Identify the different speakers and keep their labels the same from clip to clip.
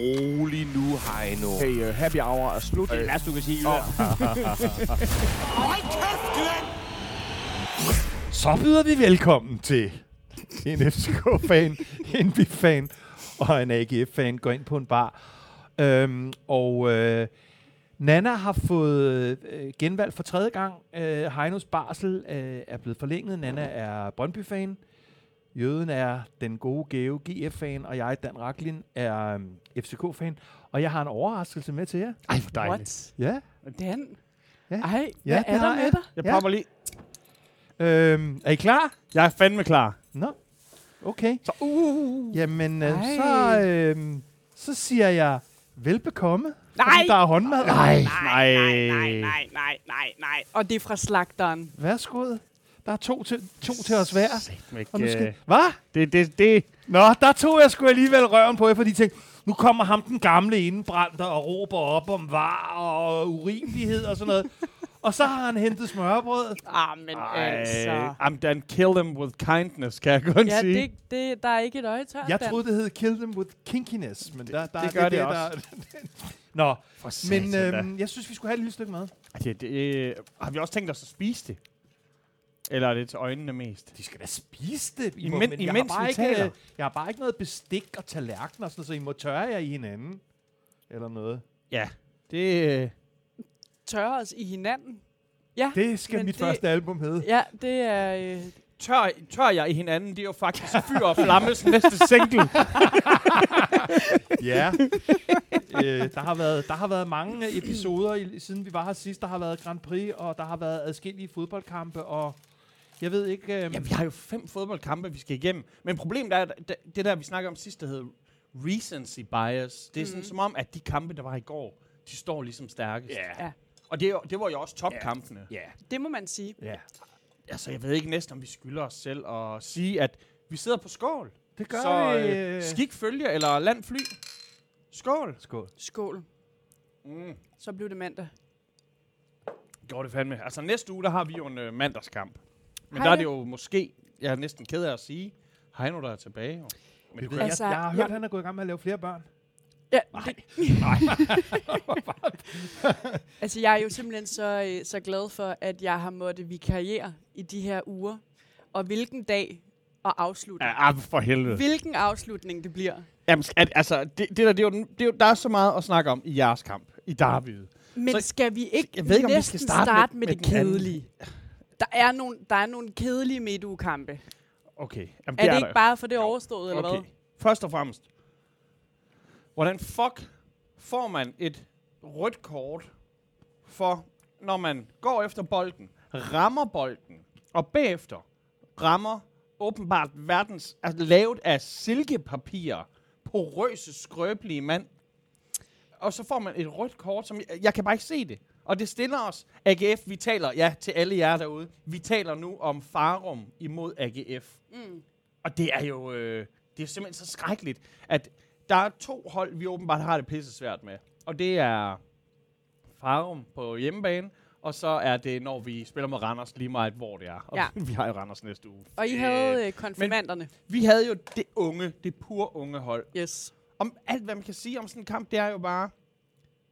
Speaker 1: rolig nu, Heino.
Speaker 2: Hey, uh, happy hour er slut.
Speaker 1: Det er værst, du kan sige.
Speaker 2: Så byder vi velkommen til en FCK-fan, en BIF-fan og en AGF-fan går ind på en bar. Øhm, og øh, Nana har fået øh, genvalg for tredje gang. Øh, Heinos barsel øh, er blevet forlænget. Nana er Brøndby-fan. Jøden er den gode Geo GF-fan, og jeg, Dan Raklin, er øhm, FCK-fan. Og jeg har en overraskelse med til jer.
Speaker 3: Ej, hvor dejligt.
Speaker 4: What?
Speaker 2: Ja,
Speaker 4: Dan?
Speaker 2: Ja.
Speaker 4: Ej,
Speaker 2: Ja,
Speaker 4: hvad er der med
Speaker 2: jeg.
Speaker 4: dig?
Speaker 3: Jeg
Speaker 2: Ja.
Speaker 3: popper lige.
Speaker 2: øhm, er I klar?
Speaker 3: Jeg er fandme klar.
Speaker 2: Nå, okay.
Speaker 3: Så, uh,
Speaker 2: Jamen, øh, så, øh, så siger jeg velbekomme.
Speaker 4: Nej!
Speaker 2: Fordi der er håndmad.
Speaker 3: nej,
Speaker 4: Nej, nej, nej, nej, nej, nej, nej. Og det er fra slagteren.
Speaker 2: Værsgo. Der er to til, to til os hver. Og nu skal...
Speaker 3: Ikke,
Speaker 2: Hvad?
Speaker 3: det, det, det,
Speaker 2: Nå, der tog jeg sgu alligevel røven på jer, fordi de tænkte, nu kommer ham den gamle indbrændte og råber op om var og urimelighed og sådan noget. og så har han hentet smørbrød.
Speaker 4: Ah, men
Speaker 3: ej,
Speaker 4: altså.
Speaker 3: I'm done. Kill them with kindness, kan jeg kun
Speaker 4: Ja,
Speaker 3: sige.
Speaker 4: det, det, der er ikke et øje tørt,
Speaker 2: Jeg troede, det hed Kill Them With Kinkiness, men der, der
Speaker 3: det
Speaker 2: er
Speaker 3: gør det
Speaker 2: der,
Speaker 3: også.
Speaker 2: Nå,
Speaker 3: For
Speaker 2: men øhm, jeg synes, vi skulle have et lille stykke mad.
Speaker 3: det, det, øh, har vi også tænkt os at spise det? Eller er det til øjnene mest?
Speaker 2: De skal da spise det. I
Speaker 3: Imen-
Speaker 2: men jeg, har bare
Speaker 3: vi
Speaker 2: ikke,
Speaker 3: taler.
Speaker 2: øh, jeg har bare ikke noget bestik og tallerkener, og sådan, noget, så I må tørre jer i hinanden. Eller noget.
Speaker 3: Ja. Det, øh,
Speaker 4: Tørre os i hinanden. Ja,
Speaker 2: Det skal mit
Speaker 4: det-
Speaker 2: første album hedde.
Speaker 4: ja det er... Øh,
Speaker 3: tør, tør jeg i hinanden, det er jo faktisk Fyr og Flammes næste single.
Speaker 2: Ja. øh, der, har været, der har været mange episoder, i, siden vi var her sidst. Der har været Grand Prix, og der har været adskillige fodboldkampe, og jeg ved ikke... Øh,
Speaker 3: Ja, vi har jo fem fodboldkampe, vi skal igennem. Men problemet er, at det- der, vi snakker om sidst, der hedder recency bias. Det er sådan
Speaker 4: Mhm.
Speaker 3: som om, at de kampe, der var i går, de står ligesom stærkest.
Speaker 2: Ja.
Speaker 4: Ja.
Speaker 3: Og det, det var jo også topkampene.
Speaker 2: Ja.
Speaker 4: det må man sige.
Speaker 2: ja.
Speaker 3: Altså, jeg ved ikke næsten, om vi skylder os selv at sige, at vi sidder på skål.
Speaker 2: Det gør
Speaker 3: Så
Speaker 2: vi.
Speaker 3: øh, skik følge eller land fly. Skål.
Speaker 2: Skål.
Speaker 4: Skål.
Speaker 3: Mm.
Speaker 4: Så blev det mandag.
Speaker 3: Gjorde det fandme. Altså, næste uge, der har vi jo en øh, mandagskamp. Men der er det jo måske, jeg er næsten ked af at sige, Heino, der er tilbage. Jo. Men det.
Speaker 4: Altså,
Speaker 2: jeg, jeg har hørt,
Speaker 4: jeg-
Speaker 2: at han er gået i gang med at lave flere børn.
Speaker 4: Ja, det, altså, jeg er jo simpelthen så, øh, så glad for, at jeg har måttet vikariere i de her uger. Og hvilken dag og afslutning.
Speaker 3: Ja, ah, for helvede.
Speaker 4: Hvilken afslutning det bliver.
Speaker 3: Jamen, at, altså, det, det, der, det, er jo, den- det er jo, der er så meget at snakke om i jeres kamp, i Derby.
Speaker 4: Men
Speaker 3: Så-
Speaker 4: skal vi ikke
Speaker 3: jeg ved ikke, om vi
Speaker 4: næsten
Speaker 3: skal starte
Speaker 4: starte,
Speaker 3: med-
Speaker 4: med,
Speaker 3: med
Speaker 4: det
Speaker 3: den anden.
Speaker 4: Der er, nogle, der er nogle kedelige midtugekampe.
Speaker 3: Okay. Jamen,
Speaker 4: Er det
Speaker 3: der
Speaker 4: ikke
Speaker 3: jo.
Speaker 4: bare for det overstået, eller
Speaker 3: okay.
Speaker 4: hvad?
Speaker 3: Først og fremmest. Hvordan fuck får man et rødt kort for, når man går efter bolden, rammer bolden, og bagefter rammer åbenbart verdens, altså lavet af silkepapir, porøse, skrøbelige mand. Og så får man et rødt kort, som jeg, jeg kan bare ikke se det. Og det stiller os, AGF, vi taler, ja, til alle jer derude, vi taler nu om Farum imod AGF.
Speaker 4: Mm.
Speaker 3: Og det er jo øh, det er simpelthen så skrækkeligt, at der er to hold, vi åbenbart har det pisse svært med. Og det er Farum på hjemmebane, og så er det, når vi spiller med Randers, lige meget hvor det er. Og
Speaker 4: Ja.
Speaker 3: vi har jo Randers næste uge.
Speaker 4: Og I havde øh, konfirmanderne.
Speaker 3: Vi havde jo det unge, det pur unge hold.
Speaker 4: Yes.
Speaker 3: Om alt, hvad man kan sige om sådan en kamp, det er jo bare,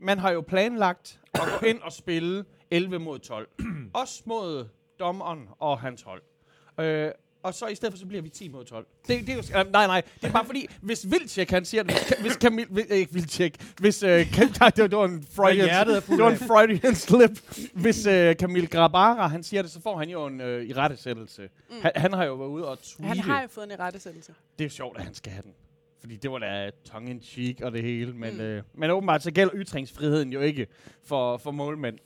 Speaker 3: man har jo planlagt at gå ind og spille 11 mod 12. Også mod dommeren og hans hold. Øh, og så i stedet for, så bliver vi 10 mod 12. Det, det er jo, øh, nej, nej, det er bare fordi, hvis Vildtjek, han siger det, hvis, hvis Camille, vil, ikke Vildtjek, hvis, øh, kan, nej, det, var, det var en Freudian,
Speaker 2: er
Speaker 3: det var en. Freudian slip. Hvis øh, Camille Grabara, han siger det, så får han jo en øh, irettesættelse. Mm. Han, han har jo været ude og tweete.
Speaker 4: Han har jo fået en irettesættelse.
Speaker 3: Det er jo sjovt, at han skal have den. Fordi det var da tongue in cheek og det hele. Men,
Speaker 4: Mm.
Speaker 3: øh, men åbenbart så gælder ytringsfriheden jo ikke for, for målmænd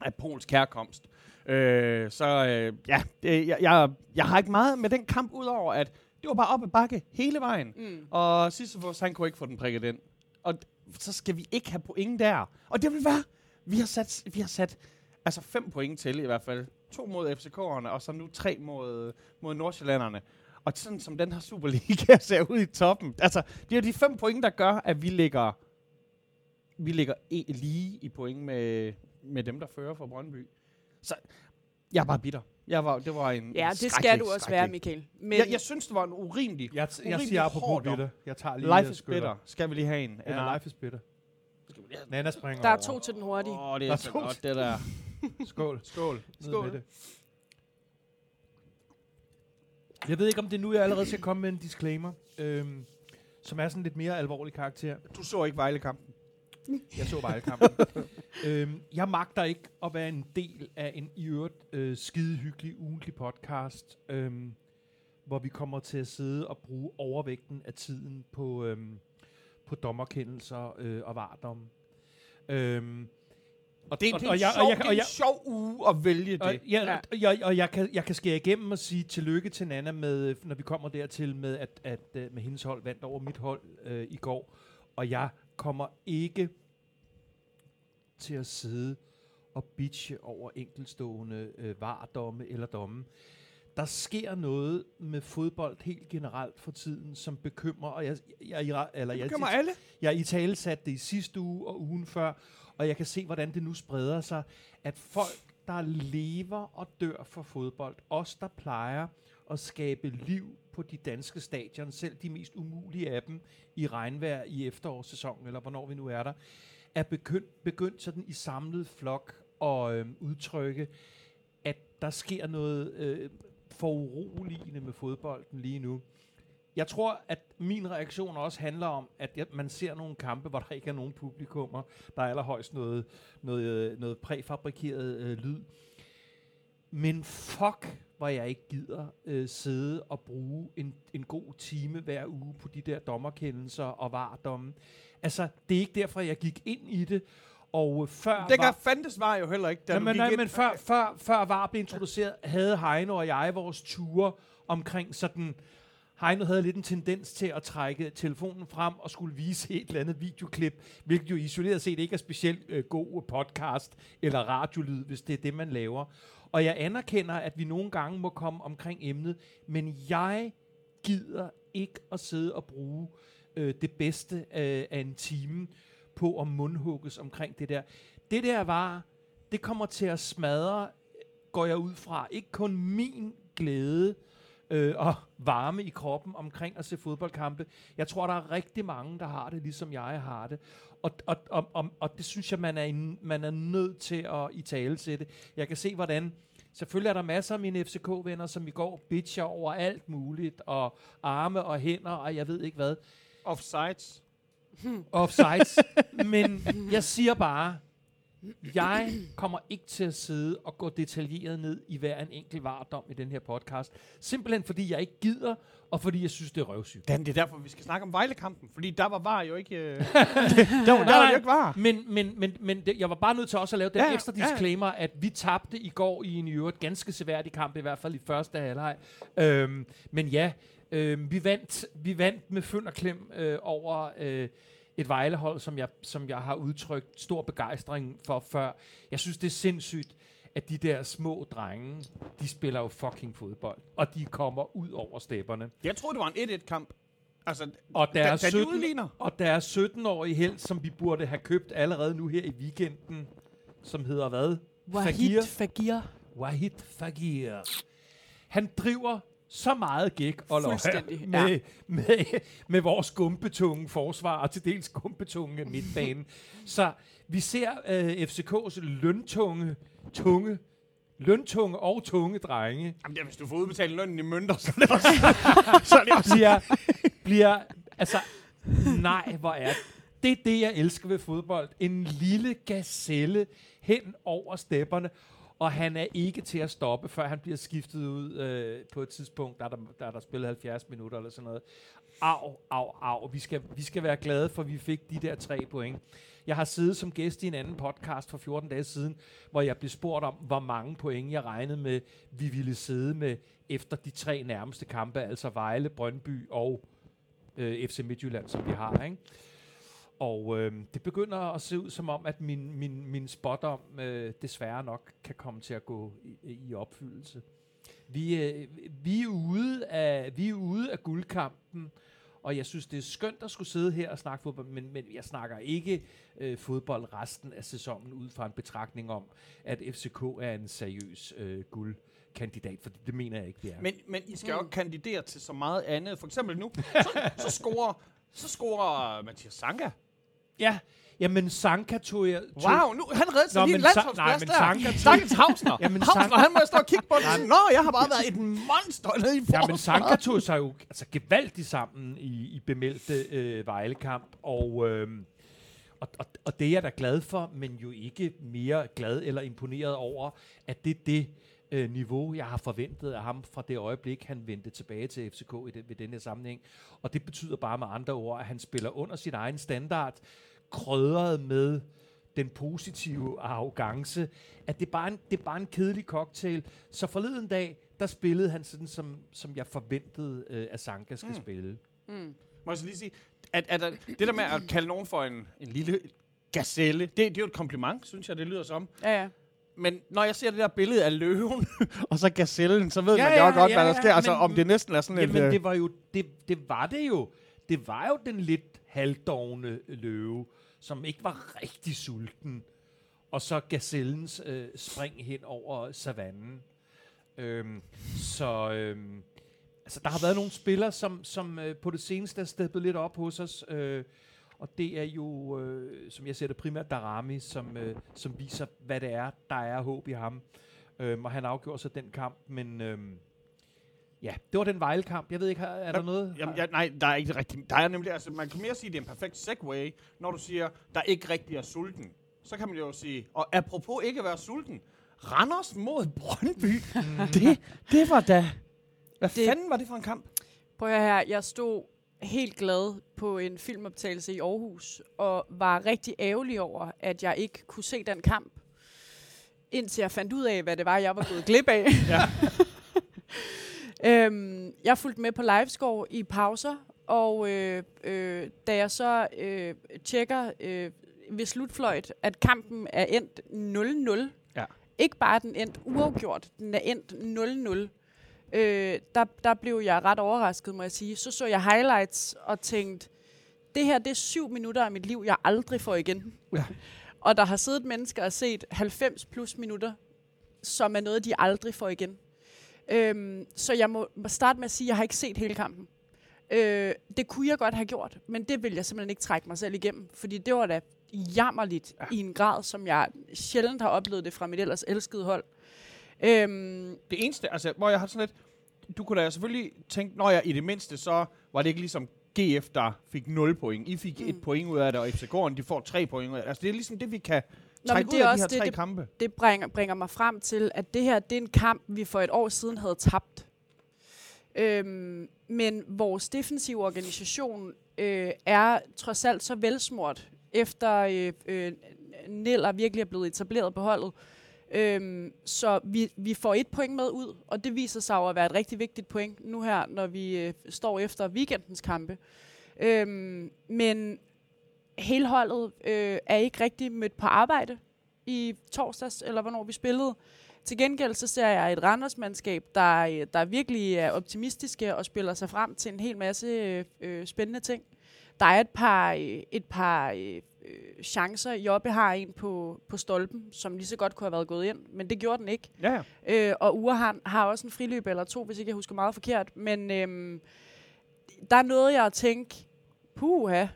Speaker 3: af polsk herkomst. Øh, så øh, ja, det, jeg, jeg, jeg har ikke meget med den kamp, udover at det var bare op ad bakke hele vejen.
Speaker 4: Mm.
Speaker 3: Og Sisyphus, han kunne ikke få den prikket ind. Og så skal vi ikke have point der. Og det vil være, vi har sat, vi har sat altså fem point til i hvert fald. To mod FCK'erne, og så nu tre mod, mod Nordsjællanderne. Og sådan som den her Superliga ser ud i toppen. Altså, det er jo de fem point, der gør, at vi ligger, vi ligger e- lige i point med, med dem, der fører for Brøndby. Så Jeg er bare bitter. Jeg var, det var en
Speaker 4: Ja, det skal du også være, Michael. Men
Speaker 3: Jeg, jeg synes, det var en urimelig...
Speaker 2: Jeg, jeg
Speaker 3: Urimelig
Speaker 2: siger apropos bitter. Jeg tager lige
Speaker 3: Life is bitter. Skal vi lige have en?
Speaker 2: Ja, life is bitter. Nana springer
Speaker 4: der er
Speaker 2: over.
Speaker 4: to til den hurtige.
Speaker 3: Åh, oh, det
Speaker 2: Der
Speaker 3: er
Speaker 2: er
Speaker 3: så
Speaker 2: to.
Speaker 3: godt, det der.
Speaker 2: Skål.
Speaker 3: Skål. Skål.
Speaker 2: med det. Jeg ved ikke, om det er nu, jeg allerede skal komme med en disclaimer, øhm, som er sådan lidt mere alvorlig karakter.
Speaker 3: Du så ikke Vejle-kampen.
Speaker 2: Jeg så Vejlekampen. øhm, jeg magter ikke at være en del af en i øvrigt øh, skide hyggelig ugentlig podcast, øhm, hvor vi kommer til at sidde og bruge overvægten af tiden på, øhm, på dommerkendelser øh, og vardom. Øhm,
Speaker 3: Og det er,
Speaker 2: Og-
Speaker 3: det er,
Speaker 2: og
Speaker 3: en,
Speaker 2: jeg- og
Speaker 3: sjov,
Speaker 2: jeg-
Speaker 3: det er
Speaker 2: og
Speaker 3: en
Speaker 2: jeg-
Speaker 3: sjov uge at vælge
Speaker 2: og,
Speaker 3: det.
Speaker 2: ja,
Speaker 4: Ja.
Speaker 2: og, jeg, og jeg, kan, jeg kan skære igennem og sige tillykke til Nana, med, når vi kommer dertil med, at, at øh, med hendes hold vandt over mit hold øh, i går. Og jeg kommer ikke til at sidde og bitche over enkelstående øh, vardomme eller domme. Der sker noget med fodbold helt generelt for tiden, som bekymrer, og jeg, jeg, jeg, eller jeg,
Speaker 3: Det kommer alle.
Speaker 2: jeg i tale satte det i sidste uge og ugen før, og jeg kan se, hvordan det nu spreder sig, at folk, der lever og dør for fodbold, os, der plejer at skabe liv på de danske stadion, selv de mest umulige af dem, i regnvejr i efterårssæsonen, eller hvornår vi nu er der, er begyndt, begyndt sådan i samlet flok at øh, udtrykke, at der sker noget øh, foruroligende med fodbolden lige nu. Jeg tror, at min reaktion også handler om, at jeg, man ser nogle kampe, hvor der ikke er nogen publikummer. Der er allerhøjst noget, noget, øh, noget præfabrikeret øh, lyd. Men fuck, hvor jeg ikke gider øh, sidde og bruge en, en god time hver uge på de der dommerkendelser og vardomme. Altså, det er ikke derfor, jeg gik ind i det. Og øh, før
Speaker 3: Det
Speaker 2: var-
Speaker 3: fandtes var jo heller ikke, da
Speaker 2: Ja,
Speaker 3: du
Speaker 2: nej, men før, før, før VAR blev introduceret, havde Heino og jeg vores ture omkring sådan... Heino havde lidt en tendens til at trække telefonen frem og skulle vise et eller andet videoklip, hvilket jo isoleret set ikke er specielt øh, god øh, podcast eller radiolyd, hvis det er det, man laver. Og jeg anerkender, at vi nogle gange må komme omkring emnet, men jeg gider ikke at sidde og bruge øh, det bedste øh, af en time på at mundhugges omkring det der. Det der var, det kommer til at smadre, øh, går jeg ud fra, ikke kun min glæde øh, og varme i kroppen omkring at se fodboldkampe. Jeg tror, der er rigtig mange, der har det, ligesom jeg har det. Og, og, og, og, og det synes jeg, man er, en, man er nødt til at i tale sætte. Jeg kan se, hvordan... Selvfølgelig er der masser af mine FCK-venner, som i går bitcher over alt muligt, og arme og hænder, og jeg ved ikke hvad.
Speaker 3: Offsides.
Speaker 2: Offsides. Men jeg siger bare, jeg kommer ikke til at sidde og gå detaljeret ned i hver en enkelt vardom i den her podcast. Simpelthen fordi jeg ikke gider, og fordi jeg synes, det er røvsygt.
Speaker 3: Dan, det er derfor, vi skal snakke om Vejle-kampen, fordi der var var jo ikke... Øh, der, var, der var jo ikke var.
Speaker 2: Men, men, men, men det, jeg var bare nødt til også at lave den
Speaker 3: Ja,
Speaker 2: ekstra
Speaker 3: ja, ja.
Speaker 2: disclaimer, at vi tabte i går i en i øvrigt ganske seværdig kamp, i hvert fald i første halvleg. Øhm, men ja, øhm, vi, vandt, vi vandt med fynd og klem øh, over øh, et Vejlehold, som jeg, som jeg har udtrykt stor begejstring for før. Jeg synes, det er sindssygt, at de der små drenge, de spiller jo fucking fodbold, og de kommer ud over stepperne.
Speaker 3: Jeg troede, det var en 1-1-kamp. Altså,
Speaker 2: Og der,
Speaker 3: da,
Speaker 2: er
Speaker 3: da de
Speaker 2: 17,
Speaker 3: udligner.
Speaker 2: og der er 17-årige held, som vi burde have købt allerede nu her i weekenden, som hedder hvad?
Speaker 4: Wahid Fagir.
Speaker 2: Wahid Fagir. Han driver så meget gæk og løg
Speaker 4: Fuldstændig,
Speaker 2: med,
Speaker 4: ja.
Speaker 2: med, med vores gumpetunge forsvar, og til dels gumpetunge midtbane. så vi ser øh, FCK's løntunge, tunge, løntunge og tunge drenge
Speaker 3: Jamen, ja, hvis du får udbetalt lønnen i mønter, så er det også... så er det også
Speaker 2: bliver, bliver, altså, nej, hvor er det. Det er det, jeg elsker ved fodbold. En lille gazelle hen over stepperne, og han er ikke til at stoppe, før han bliver skiftet ud øh, på et tidspunkt, der er der, der er der spillet 70 minutter eller sådan noget. Au, au, au. Vi skal, vi skal være glade for, at vi fik de der tre point. Jeg har siddet som gæst i en anden podcast for 14 dage siden, hvor jeg blev spurgt om, hvor mange point jeg regnede med, vi ville sidde med efter de tre nærmeste kampe, altså Vejle, Brøndby og øh, FC Midtjylland, som vi har. Ikke? Og øh, det begynder at se ud som om, at min, min, min spot om øh, desværre nok kan komme til at gå i, i opfyldelse. Vi, øh, vi, er ude af, vi er ude af guldkampen, Og jeg synes, det er skønt at skulle sidde her og snakke fodbold, men, men jeg snakker ikke øh, fodbold resten af sæsonen ud fra en betragtning om, at FCK er en seriøs øh, guldkandidat, for det mener jeg ikke, det er.
Speaker 3: Men, men I skal jo ikke kandidere til så meget andet. For eksempel nu, så, så scorer så scorer Mathias Sanka.
Speaker 2: Ja, jamen Sanka tog jeg... Tog,
Speaker 3: Wow, nu, han reddede sig lige en landsholdsplads der.
Speaker 2: Sanka
Speaker 3: Stakkels Hausner.
Speaker 2: Jamen,
Speaker 3: Hausner,
Speaker 2: Sanka-
Speaker 3: han må stå og kigge på det. Nå, jeg har bare været et monster nede i
Speaker 2: Ja, men
Speaker 3: forsvaret.
Speaker 2: Sanka tog sig jo altså, gevaldigt sammen i, i bemeldte øh, Vejlekamp, og, øh, og, og, og det er jeg da glad for, men jo ikke mere glad eller imponeret over, at det er det øh, niveau, jeg har forventet af ham fra det øjeblik, han vendte tilbage til FCK i den, ved den her sammenhæng. Og det betyder bare med andre ord, at han spiller under sin egen standard, krødret med den positive arrogance, at det er, bare en, det er bare en kedelig cocktail. Så forleden dag, der spillede han sådan, som, som jeg forventede, øh, at Sanka skal mm. spille.
Speaker 4: Mm.
Speaker 3: Må jeg så lige sige, at, at, at det der med at kalde nogen for en, en lille gazelle, det, det er jo et kompliment, synes jeg, det lyder som.
Speaker 4: Ja, ja.
Speaker 3: Men når jeg ser det der billede af løven, og så gazellen, så ved
Speaker 2: Ja,
Speaker 3: man jo
Speaker 2: ja,
Speaker 3: godt,
Speaker 2: ja,
Speaker 3: hvad der
Speaker 2: ja,
Speaker 3: sker. Altså,
Speaker 2: men-
Speaker 3: om det næsten er sådan et...
Speaker 2: Jamen,
Speaker 3: øh,
Speaker 2: det var jo, det, det var det jo. Det var jo den lidt halvdovne løve, som ikke var rigtig sulten. Og så gazellens øh, spring hen over savannen. Øhm, så øhm, altså, der har været nogle spillere, som, som øh, på det seneste er steppet lidt op hos os. Øh, og det er jo, øh, som jeg ser det, primært Darami, som, øh, som viser, hvad det er, der er håb i ham. Øhm, og han afgjorde så den kamp, men... Øhm, Ja, det var den Vejle-kamp. Jeg ved ikke, har- er der noget?
Speaker 3: Jamen, ja, nej, der er ikke rigtig... Der er nemlig, altså, man kan mere sige, at det er en perfekt segue, når du siger, der ikke rigtig er sulten. Så kan man jo sige, og apropos ikke at være sulten, Randers mod Brøndby, det, det var da... Hvad
Speaker 4: Det-
Speaker 3: det, fanden var det for en kamp?
Speaker 4: Prøv at høre her, jeg stod helt glad på en filmoptagelse i Aarhus, og var rigtig ærgerlig over, at jeg ikke kunne se den kamp, indtil jeg fandt ud af, hvad det var, jeg var gået glip af. Øhm, jeg fulgte med på livescore i pauser, og øh, øh, da jeg så øh, tjekker øh, ved slutfløjt, at kampen er endt 0-0,
Speaker 3: Ja.
Speaker 4: ikke bare er den endt uafgjort, den er endt 0-0, øh, der, der blev jeg ret overrasket, må jeg sige. Så så jeg highlights og tænkte, det her det er syv minutter af mit liv, jeg aldrig får igen.
Speaker 3: Ja.
Speaker 4: Og der har siddet mennesker og set 90 plus minutter, som er noget, de aldrig får igen. Øhm, så jeg må starte med at sige, at jeg har ikke set hele kampen. Øh, det kunne jeg godt have gjort, men det vil jeg simpelthen ikke trække mig selv igennem, fordi det var da jammerligt ja. i en grad, som jeg sjældent har oplevet det fra mit ellers elskede hold. Øhm,
Speaker 3: Det eneste, altså, hvor jeg har sådan lidt... Du kunne da selvfølgelig tænke, når jeg i det mindste, så var det ikke ligesom GF, der fik 0 point. I fik mm. et point ud af det, og FCK'eren, de får 3 point ud af det. Altså, det er ligesom det, vi kan
Speaker 4: Nå, men
Speaker 3: trække
Speaker 4: det
Speaker 3: ud
Speaker 4: er
Speaker 3: af de
Speaker 4: også
Speaker 3: her
Speaker 4: det,
Speaker 3: tre
Speaker 4: det-
Speaker 3: kampe.
Speaker 4: det bringer, bringer mig frem til, at det her det er en kamp, vi for et år siden havde tabt. Øhm, men vores defensive organisation øh, er trods alt så velsmurt, efter øh, øh, Neller virkelig er blevet etableret på holdet. Øhm, så vi, vi får et point med ud, og det viser sig jo at være et rigtig vigtigt point nu her, når vi øh, står efter weekendens kampe. Øhm, men hele holdet øh, er ikke rigtig mødt på arbejde i torsdags, eller hvornår vi spillede. Til gengæld så ser jeg et Randers-mandskab, der, øh, der virkelig er optimistiske og spiller sig frem til en hel masse øh, øh spændende ting. Der er et par, øh, et par øh, øh, chancer. Jobbe har en på, på stolpen, som lige så godt kunne have været gået ind, men det gjorde den ikke.
Speaker 3: Ja, ja.
Speaker 4: Øh, og Ure har, har også en friløb eller to, hvis ikke jeg husker meget forkert. Men øhm, der er noget, jeg tænkt, puha,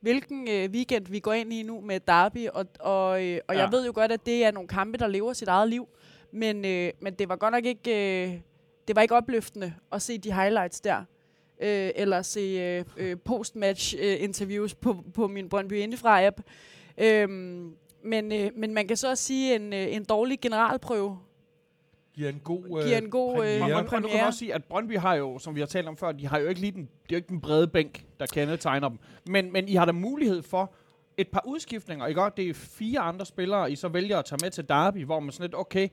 Speaker 4: hvilken øh, weekend vi går ind i nu med Derby, og, og, øh, og ja. jeg ved jo godt, at det er nogle kampe, der lever sit eget liv, men, øh, men det var godt nok ikke, øh, det var ikke opløftende at se de highlights der, øh, eller se øh, øh, post-match øh, interviews på, på min Brøndby Indefra-app. Øhm, men, øh, men man kan så også sige, en, øh, en dårlig generalprøve
Speaker 2: Giver en god,
Speaker 4: giver en god, øh,
Speaker 3: Og,
Speaker 2: premiere.
Speaker 3: og, og du kan
Speaker 4: premiere.
Speaker 3: også sige, at Brøndby har jo, som vi har talt om før, de har jo ikke lige den, det er jo ikke den brede bænk, der kendetegner dem. Men, men I har da mulighed for et par udskiftninger, ikke? Det er fire andre spillere, I så vælger at tage med til Derby, hvor man sådan lidt, okay,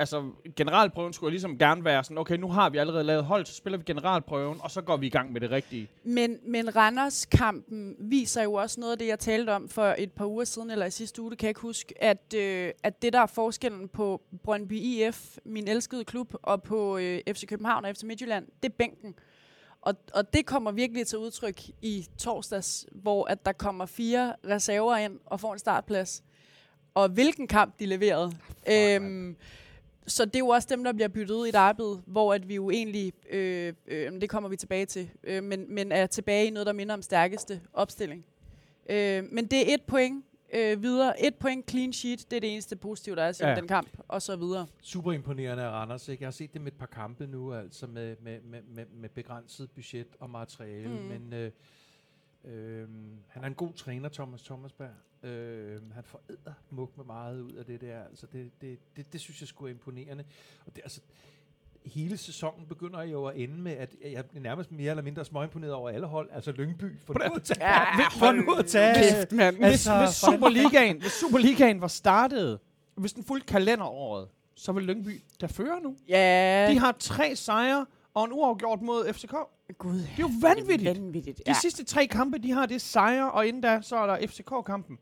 Speaker 3: altså generalprøven skulle jo ligesom gerne være sådan, okay, nu har vi allerede lavet hold, så spiller vi generalprøven, og så går vi i gang med det rigtige.
Speaker 4: Men, men Randers-kampen viser jo også noget af det, jeg talte om for et par uger siden, eller i sidste uge, det kan jeg ikke huske, at, øh, at det, der er forskellen på Brøndby IF, min elskede klub, og på øh, FC København og FC Midtjylland, det er bænken. Og, og det kommer virkelig til udtryk i torsdags, hvor at der kommer fire reserver ind og får en startplads. Og hvilken kamp de leverede. Øhm, så det er jo også dem, der bliver byttet ud i derbyet, hvor at vi jo egentlig, øh, øh, det kommer vi tilbage til, øh, men, men er tilbage i noget, der minder om stærkeste opstilling. Øh, men det er et point øh, videre. Et point clean sheet, det er det eneste positive, der er til
Speaker 3: Ja.
Speaker 4: den kamp, og så videre.
Speaker 2: Super imponerende af Randers. Ikke? Jeg har set det med et par kampe nu, altså med, med, med, med, med begrænset budget og materiale. Mm. Men øh, øh, han er en god træner, Thomas Thomasberg. Øh, han får muk med meget ud af det der. Altså det, det, det, det synes jeg skulle er imponerende. Og det, altså, hele sæsonen begynder jo at ende med, at jeg er nærmest mere eller mindre småimponeret over alle hold. Altså Lyngby, for nu at tage,
Speaker 4: Ja,
Speaker 2: for nu at tage
Speaker 3: Kæft, mand. Hvis,
Speaker 2: Altså,
Speaker 3: hvis, Superligaen, hvis Superligaen var startet, hvis den fulgte kalenderåret, så vil Lyngby der føre nu.
Speaker 4: Ja,
Speaker 3: De har tre sejre og en uafgjort mod FCK.
Speaker 4: Gud,
Speaker 3: Det er jo vanvittigt.
Speaker 4: vanvittigt.
Speaker 3: De
Speaker 4: Ja.
Speaker 3: sidste tre kampe, de har det sejre, og inden da, så er der FCK-kampen.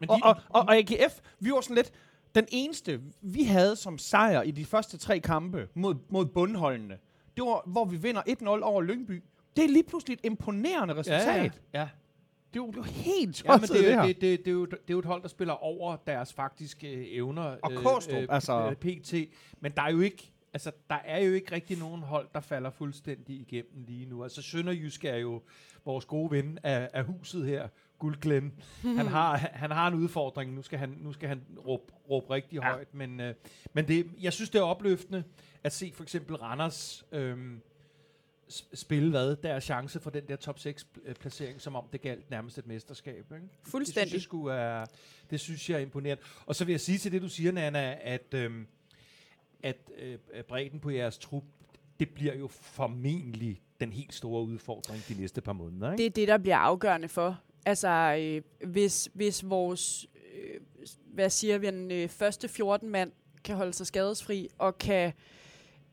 Speaker 2: Men
Speaker 3: Og,
Speaker 2: de,
Speaker 3: og, og, og AGF, vi var sådan lidt den eneste, vi havde som sejr i de første tre kampe mod, mod bundholdene. Det var, hvor vi vinder 1-0 over Lyngby. Det er lige pludselig et imponerende resultat.
Speaker 2: ja, ja, ja.
Speaker 3: Det er jo, det er jo helt
Speaker 2: Ja, men
Speaker 3: tosset,
Speaker 2: det,
Speaker 3: det,
Speaker 2: er
Speaker 3: her.
Speaker 2: det, det, det, er jo, det er jo et hold, der spiller over deres faktiske øh, evner.
Speaker 3: Og Kaastrup, altså.
Speaker 2: øh, PT. Men der er jo ikke, altså, der er jo ikke rigtig nogen hold, der falder fuldstændig igennem lige nu. Altså Sønderjysk er jo vores gode ven af, af huset her, Guldglen. han, har, han har en udfordring. Nu skal han, nu skal han råbe, råbe rigtig
Speaker 3: Ja.
Speaker 2: højt. Men, øh, men det, jeg synes, det er opløftende at se for eksempel Randers... Øh, spille hvad? Der chance for den der top 6 placering, som om det galt nærmest et mesterskab. Ikke? Det synes,
Speaker 4: Fuldstændig.
Speaker 2: jeg skulle er, det synes jeg er imponerende. Og så vil jeg sige til det, du siger, Nana, at, øhm, at øh, bredden på jeres trup, det bliver jo formentlig den helt store udfordring de næste par måneder. Ikke?
Speaker 4: Det er det, der bliver afgørende for. Altså, øh, hvis, hvis vores, øh, hvad siger vi, den øh, første 14 mand kan holde sig skadesfri og kan,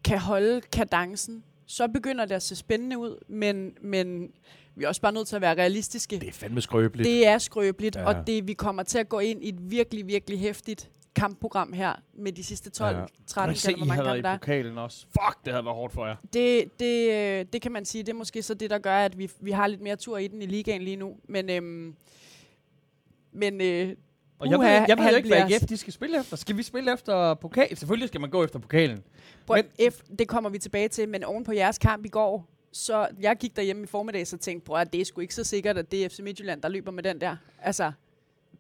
Speaker 4: kan holde kadencen, så begynder det at se spændende ud, men, men vi er også bare nødt til at være realistiske.
Speaker 2: det er fandme skrøbeligt.
Speaker 4: Det er skrøbeligt,
Speaker 2: Ja.
Speaker 4: og det, vi kommer til at gå ind i et virkelig, virkelig hæftigt kampprogram her med de sidste 12,
Speaker 2: Ja.
Speaker 4: ja. 13,
Speaker 3: se,
Speaker 4: eller hvor
Speaker 3: I
Speaker 4: mange
Speaker 3: havde
Speaker 4: kampe
Speaker 3: i
Speaker 4: der er.
Speaker 3: pokalen også. Fuck, det havde været hårdt for jer.
Speaker 4: Det, det, øh, det kan man sige, det er måske så det, der gør, at vi, vi har lidt mere tur i den i ligaen lige nu. Men, øhm, men øh,
Speaker 3: Og jeg ved, jeg ved ikke, hvad AGF de skal spille efter. Skal vi spille efter pokal? Selvfølgelig skal man gå efter pokalen.
Speaker 4: prøv, F, det kommer vi tilbage til, men oven på jeres kamp i går, så jeg gik derhjemme i formiddag og tænkte, at det er sgu ikke så sikkert, at det er FC Midtjylland, der løber med den der. Altså,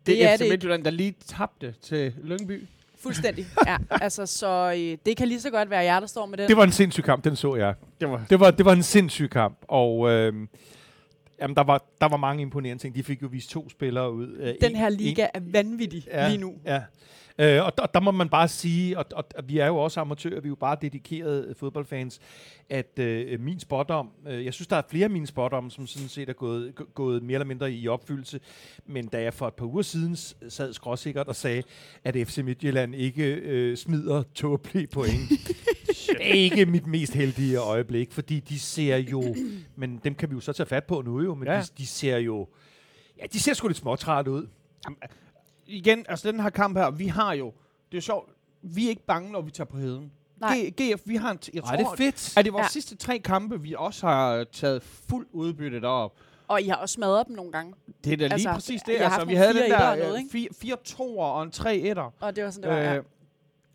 Speaker 3: Det,
Speaker 4: Det
Speaker 3: er
Speaker 4: er
Speaker 3: FC
Speaker 4: det.
Speaker 3: Midtjylland, der lige tabte til Lyngby.
Speaker 4: fuldstændig. ja, altså, så øh, det kan lige så godt være jer, der står med den.
Speaker 2: det var en sindssyg kamp, den så jeg.
Speaker 3: Det var
Speaker 2: Det var, det var en sindssyg kamp, og øh, jamen, der, var, der var mange imponerende ting. De fik jo vist to spillere ud. Øh,
Speaker 4: den
Speaker 2: en-
Speaker 4: her
Speaker 2: en-
Speaker 4: liga er vanvittig
Speaker 2: Ja,
Speaker 4: lige nu.
Speaker 2: Ja. Øh, og der, der må man bare sige, og, og, og vi er jo også amatører, vi er jo bare dedikerede fodboldfans, at øh, min spotdom, øh, jeg synes, der er flere af mine spotdom, som sådan set er gået, gå- gået mere eller mindre i opfyldelse, men da jeg for et par uger siden sad skråsikkert og sagde, at FC Midtjylland ikke øh, smider tåbelige point, det er ikke mit mest heldige øjeblik, fordi de ser jo, men dem kan vi jo så tage fat på nu jo, men
Speaker 3: Ja.
Speaker 2: de, de ser jo, ja, de ser sgu lidt småtræt ud.
Speaker 3: igen, altså den her kamp her, vi har jo, det er sjovt, vi er ikke bange, når vi tager på heden.
Speaker 4: Nej.
Speaker 3: G- GF, vi har en, t- jeg
Speaker 2: Ej, det
Speaker 3: tror,
Speaker 2: er fedt.
Speaker 3: at det er vores
Speaker 4: Ja.
Speaker 3: sidste tre kampe, vi også har taget fuld udbytte derop.
Speaker 4: Og I har også smadret dem nogle gange.
Speaker 3: Det er da lige
Speaker 4: Altså,
Speaker 3: præcis det. Altså, vi havde
Speaker 4: fire
Speaker 3: den der
Speaker 4: og noget,
Speaker 3: øh, fire, fire toer og en tre etter.
Speaker 4: Og det var sådan, det var, ja.
Speaker 3: Øh,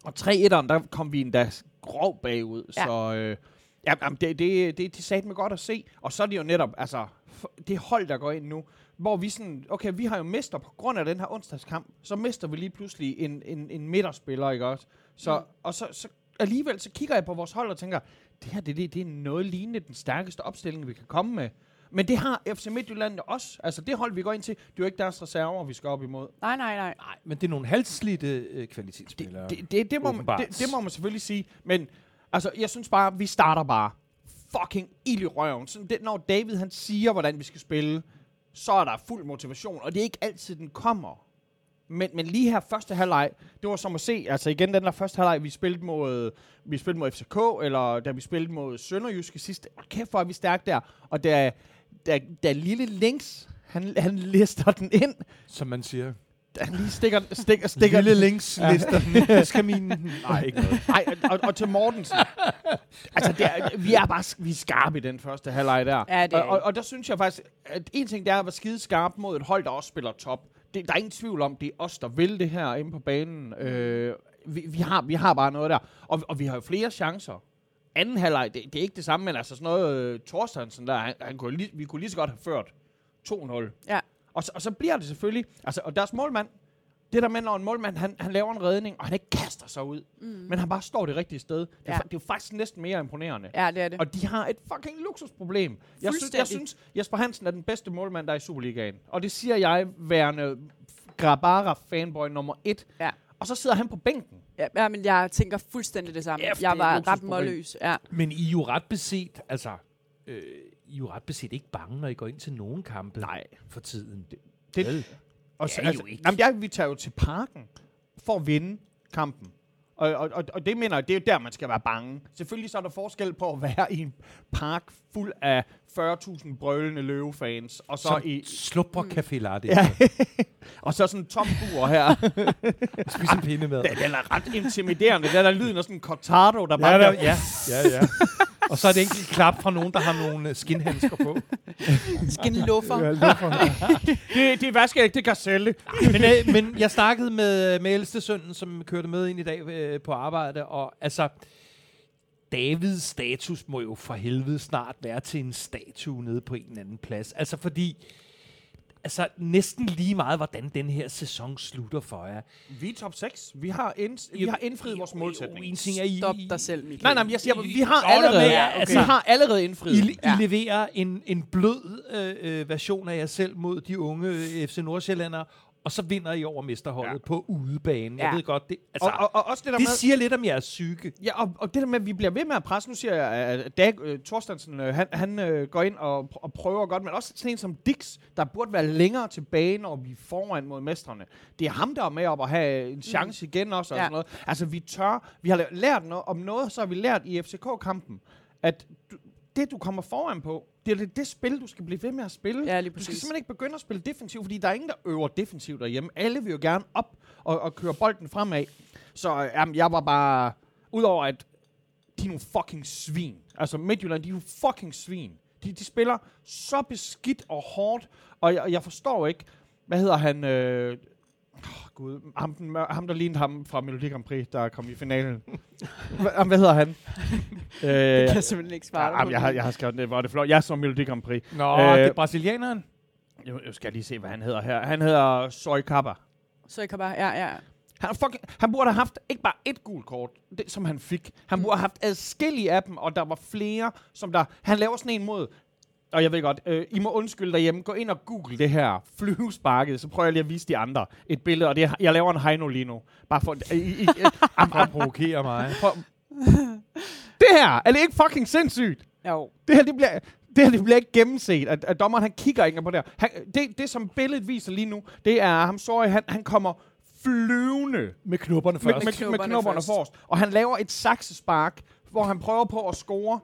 Speaker 3: og tre etteren, der kom vi endda grov bagud.
Speaker 4: Ja.
Speaker 3: Så øh, ja, jamen, det, det, det, det sagde mig godt at se. Og så er det jo netop, altså, det hold, der går ind nu, hvor vi sådan, okay, vi har jo mister på grund af den her onsdagskamp, så mister vi lige pludselig en, en, en midterspiller, ikke også? Så,
Speaker 4: Mm.
Speaker 3: Og så, så alligevel, så kigger jeg på vores hold og tænker, det her, det, det, det er noget lignende den stærkeste opstilling, vi kan komme med. Men det har FC Midtjylland også. Altså det hold, vi går ind til, det er jo ikke deres reserver, vi skal op imod.
Speaker 4: Nej, nej, nej.
Speaker 2: Nej, men det er nogle halvslidte øh,
Speaker 3: Det,
Speaker 2: kvalitetsspillere.
Speaker 3: det, det, det, må man, det, det må man selvfølgelig sige. Men altså, jeg synes bare, vi starter bare fucking ild i røven. Sådan det, når David han siger, hvordan vi skal spille, så er der fuld motivation. Og det er ikke altid, den kommer. Men, men lige her første halvleg, det var som at se, altså igen den der første halvleg, vi spillede mod, vi spillede mod FCK, eller da vi spillede mod Sønderjyske sidste. Kæft, hvor er vi stærke der. Og da, da, da lille Links, han, han lister den ind,
Speaker 2: Som man siger
Speaker 3: han lige stikker, stikker, stikker
Speaker 2: lille linkslister. Ja. Skaminen. Nej, ikke noget.
Speaker 3: Nej, og, og til Mortensen. altså, det er, vi er bare vi er skarpe i den første halvleg der.
Speaker 4: Ja, det er
Speaker 3: og, og, og, der synes jeg faktisk, at en ting det er at være skide skarp mod et hold, der også spiller top. Det, der er ingen tvivl om, det er os, der vil det her inde på banen. Øh, vi, vi, har, vi har bare noget der. Og, og vi har jo flere chancer. Anden halvleg, det, det er ikke det samme, men altså sådan noget øh, Thorstensen der, han, han kunne, lige, vi kunne lige så godt have ført 2-0.
Speaker 4: Ja.
Speaker 3: Og, så, og så bliver det selvfølgelig, altså, og deres målmand, det der med, når en målmand, han, han laver en redning, og han ikke kaster sig ud, mm. men han bare står det rigtige sted. Det, er,
Speaker 4: Ja.
Speaker 3: det er jo faktisk næsten mere imponerende.
Speaker 4: Ja, det er det.
Speaker 3: Og de har et fucking luksusproblem. Jeg synes, jeg synes, Jesper Hansen er den bedste målmand, der er i Superligaen. Og det siger jeg, værende Grabara-fanboy nummer et.
Speaker 4: Ja.
Speaker 3: Og så sidder han på bænken.
Speaker 4: Ja, ja, men jeg tænker fuldstændig det samme. Jeg
Speaker 3: er
Speaker 4: var
Speaker 3: et
Speaker 4: ret målløs. Ja.
Speaker 2: Men I er jo ret beset, altså... Øh, I er jo ret beset ikke bange, når I går ind til nogen kampe
Speaker 3: Nej.
Speaker 2: for tiden. Det,
Speaker 3: Det-
Speaker 2: Vel?
Speaker 3: Og
Speaker 2: Det er I jo ikke.
Speaker 3: Jamen, jeg, vi tager jo til parken for at vinde kampen. Og, og, og, og det mener jeg, det er jo der, man skal være bange. Selvfølgelig så er der forskel på at være i en park fuld af 40.000 brølende løvefans, og så
Speaker 2: Som
Speaker 3: i...
Speaker 2: slupper café latte.
Speaker 3: Ja. og så sådan en tom bur her.
Speaker 2: Spise en pinde med.
Speaker 3: den, den er ret intimiderende. Den er lyden af sådan en cortado, der bare...
Speaker 2: Ja, der, ja, ja, ja. Og så er det enkelt klap fra nogen, der har nogle øh, skinhandsker på.
Speaker 4: Skin luffer.
Speaker 3: det, det er vaskeæg, det kan sælge.
Speaker 2: men, øh, men jeg snakkede med, med ældste sønnen, som kørte med ind i dag øh, på arbejde, og altså, Davids status må jo for helvede snart være til en statue nede på en eller anden plads. Altså fordi, altså næsten lige meget, hvordan den her sæson slutter for jer.
Speaker 3: Vi er top 6. Vi har, ind, vi har indfriet vores målsætning.
Speaker 2: En ting er, I,
Speaker 4: Stop dig selv, Michael.
Speaker 3: Nej, nej, men jeg siger, vi har allerede,
Speaker 2: med,
Speaker 3: okay.
Speaker 2: altså-
Speaker 3: vi har allerede indfriet.
Speaker 2: I, I leverer en, en blød øh, øh, version af jer selv mod de unge FC Nordsjællandere, og så vinder I over mesterholdet ja. på udebanen. Jeg
Speaker 4: Ja.
Speaker 2: ved godt, det, altså,
Speaker 3: og, og, og også det der
Speaker 2: det
Speaker 3: med...
Speaker 2: siger lidt om jeres psyke.
Speaker 3: Ja, og, og det der med, at vi bliver ved med at presse, nu siger jeg, at Dag øh, Thorstensen, øh, han, han øh, går ind og, og prøver godt, men også sådan en som Dix, der burde være længere tilbage, når vi foran mod mestrene. Det er ham, der er med op at have en chance igen også, og
Speaker 4: Ja.
Speaker 3: sådan noget. Altså, vi tør, vi har lært noget om noget, så har vi lært i FCK-kampen, at du, det, du kommer foran på, det er det, det spil, du skal blive ved med at spille.
Speaker 4: Ja, lige
Speaker 3: Du skal simpelthen ikke begynde at spille defensivt, fordi der er ingen, der øver defensivt derhjemme. Alle vil jo gerne op og, og køre bolden fremad. Så øh, jamen, jeg var bare... Udover at de er nogle fucking svin. Altså Midtjylland, de er jo fucking svin. De, de spiller så beskidt og hårdt, og jeg, jeg forstår ikke, hvad hedder han... Øh, Gud, ham, den ham, der lignede ham fra Melodi Grand Prix, der kom i finalen. Hva, hvad hedder han? øh,
Speaker 4: Det kan jeg simpelthen ikke svare dig
Speaker 3: ja, jeg, har, jeg har skrevet det, hvor er det flot. Jeg så Melodi Grand Prix.
Speaker 2: Nå,
Speaker 3: Øh,
Speaker 2: øh, det er brasilianeren.
Speaker 3: Jeg, jeg skal lige se, hvad han hedder her. Han hedder Soy Kappa.
Speaker 4: Kan bare... Ja, ja.
Speaker 3: Han, fucking, han burde have haft ikke bare et gult kort, det, som han fik. Han
Speaker 4: Mm.
Speaker 3: burde have haft adskillige af dem, og der var flere, som der... Han laver sådan en mod... Og jeg ved godt, øh, I må undskylde derhjemme. Gå ind og google det her flyvesparket, så prøver jeg lige at vise de andre et billede. Og det er, jeg laver en Heino lige nu. Bare for... I, I, I,
Speaker 2: Prøv at provokere mig.
Speaker 3: prøv. Det her, er det ikke fucking sindssygt?
Speaker 4: Jo.
Speaker 3: Det her, det bliver, det her det bliver ikke gennemset, at, at dommeren han kigger ikke på det her. Han, det, det, som billedet viser lige nu, det er ham, sorry, han, han kommer flyvende
Speaker 2: Med knupperne
Speaker 3: med,
Speaker 2: først.
Speaker 3: med, med
Speaker 4: Knopperne
Speaker 3: knopperne
Speaker 4: først.
Speaker 3: forrest. Og han laver et saksespark, hvor han prøver på at score.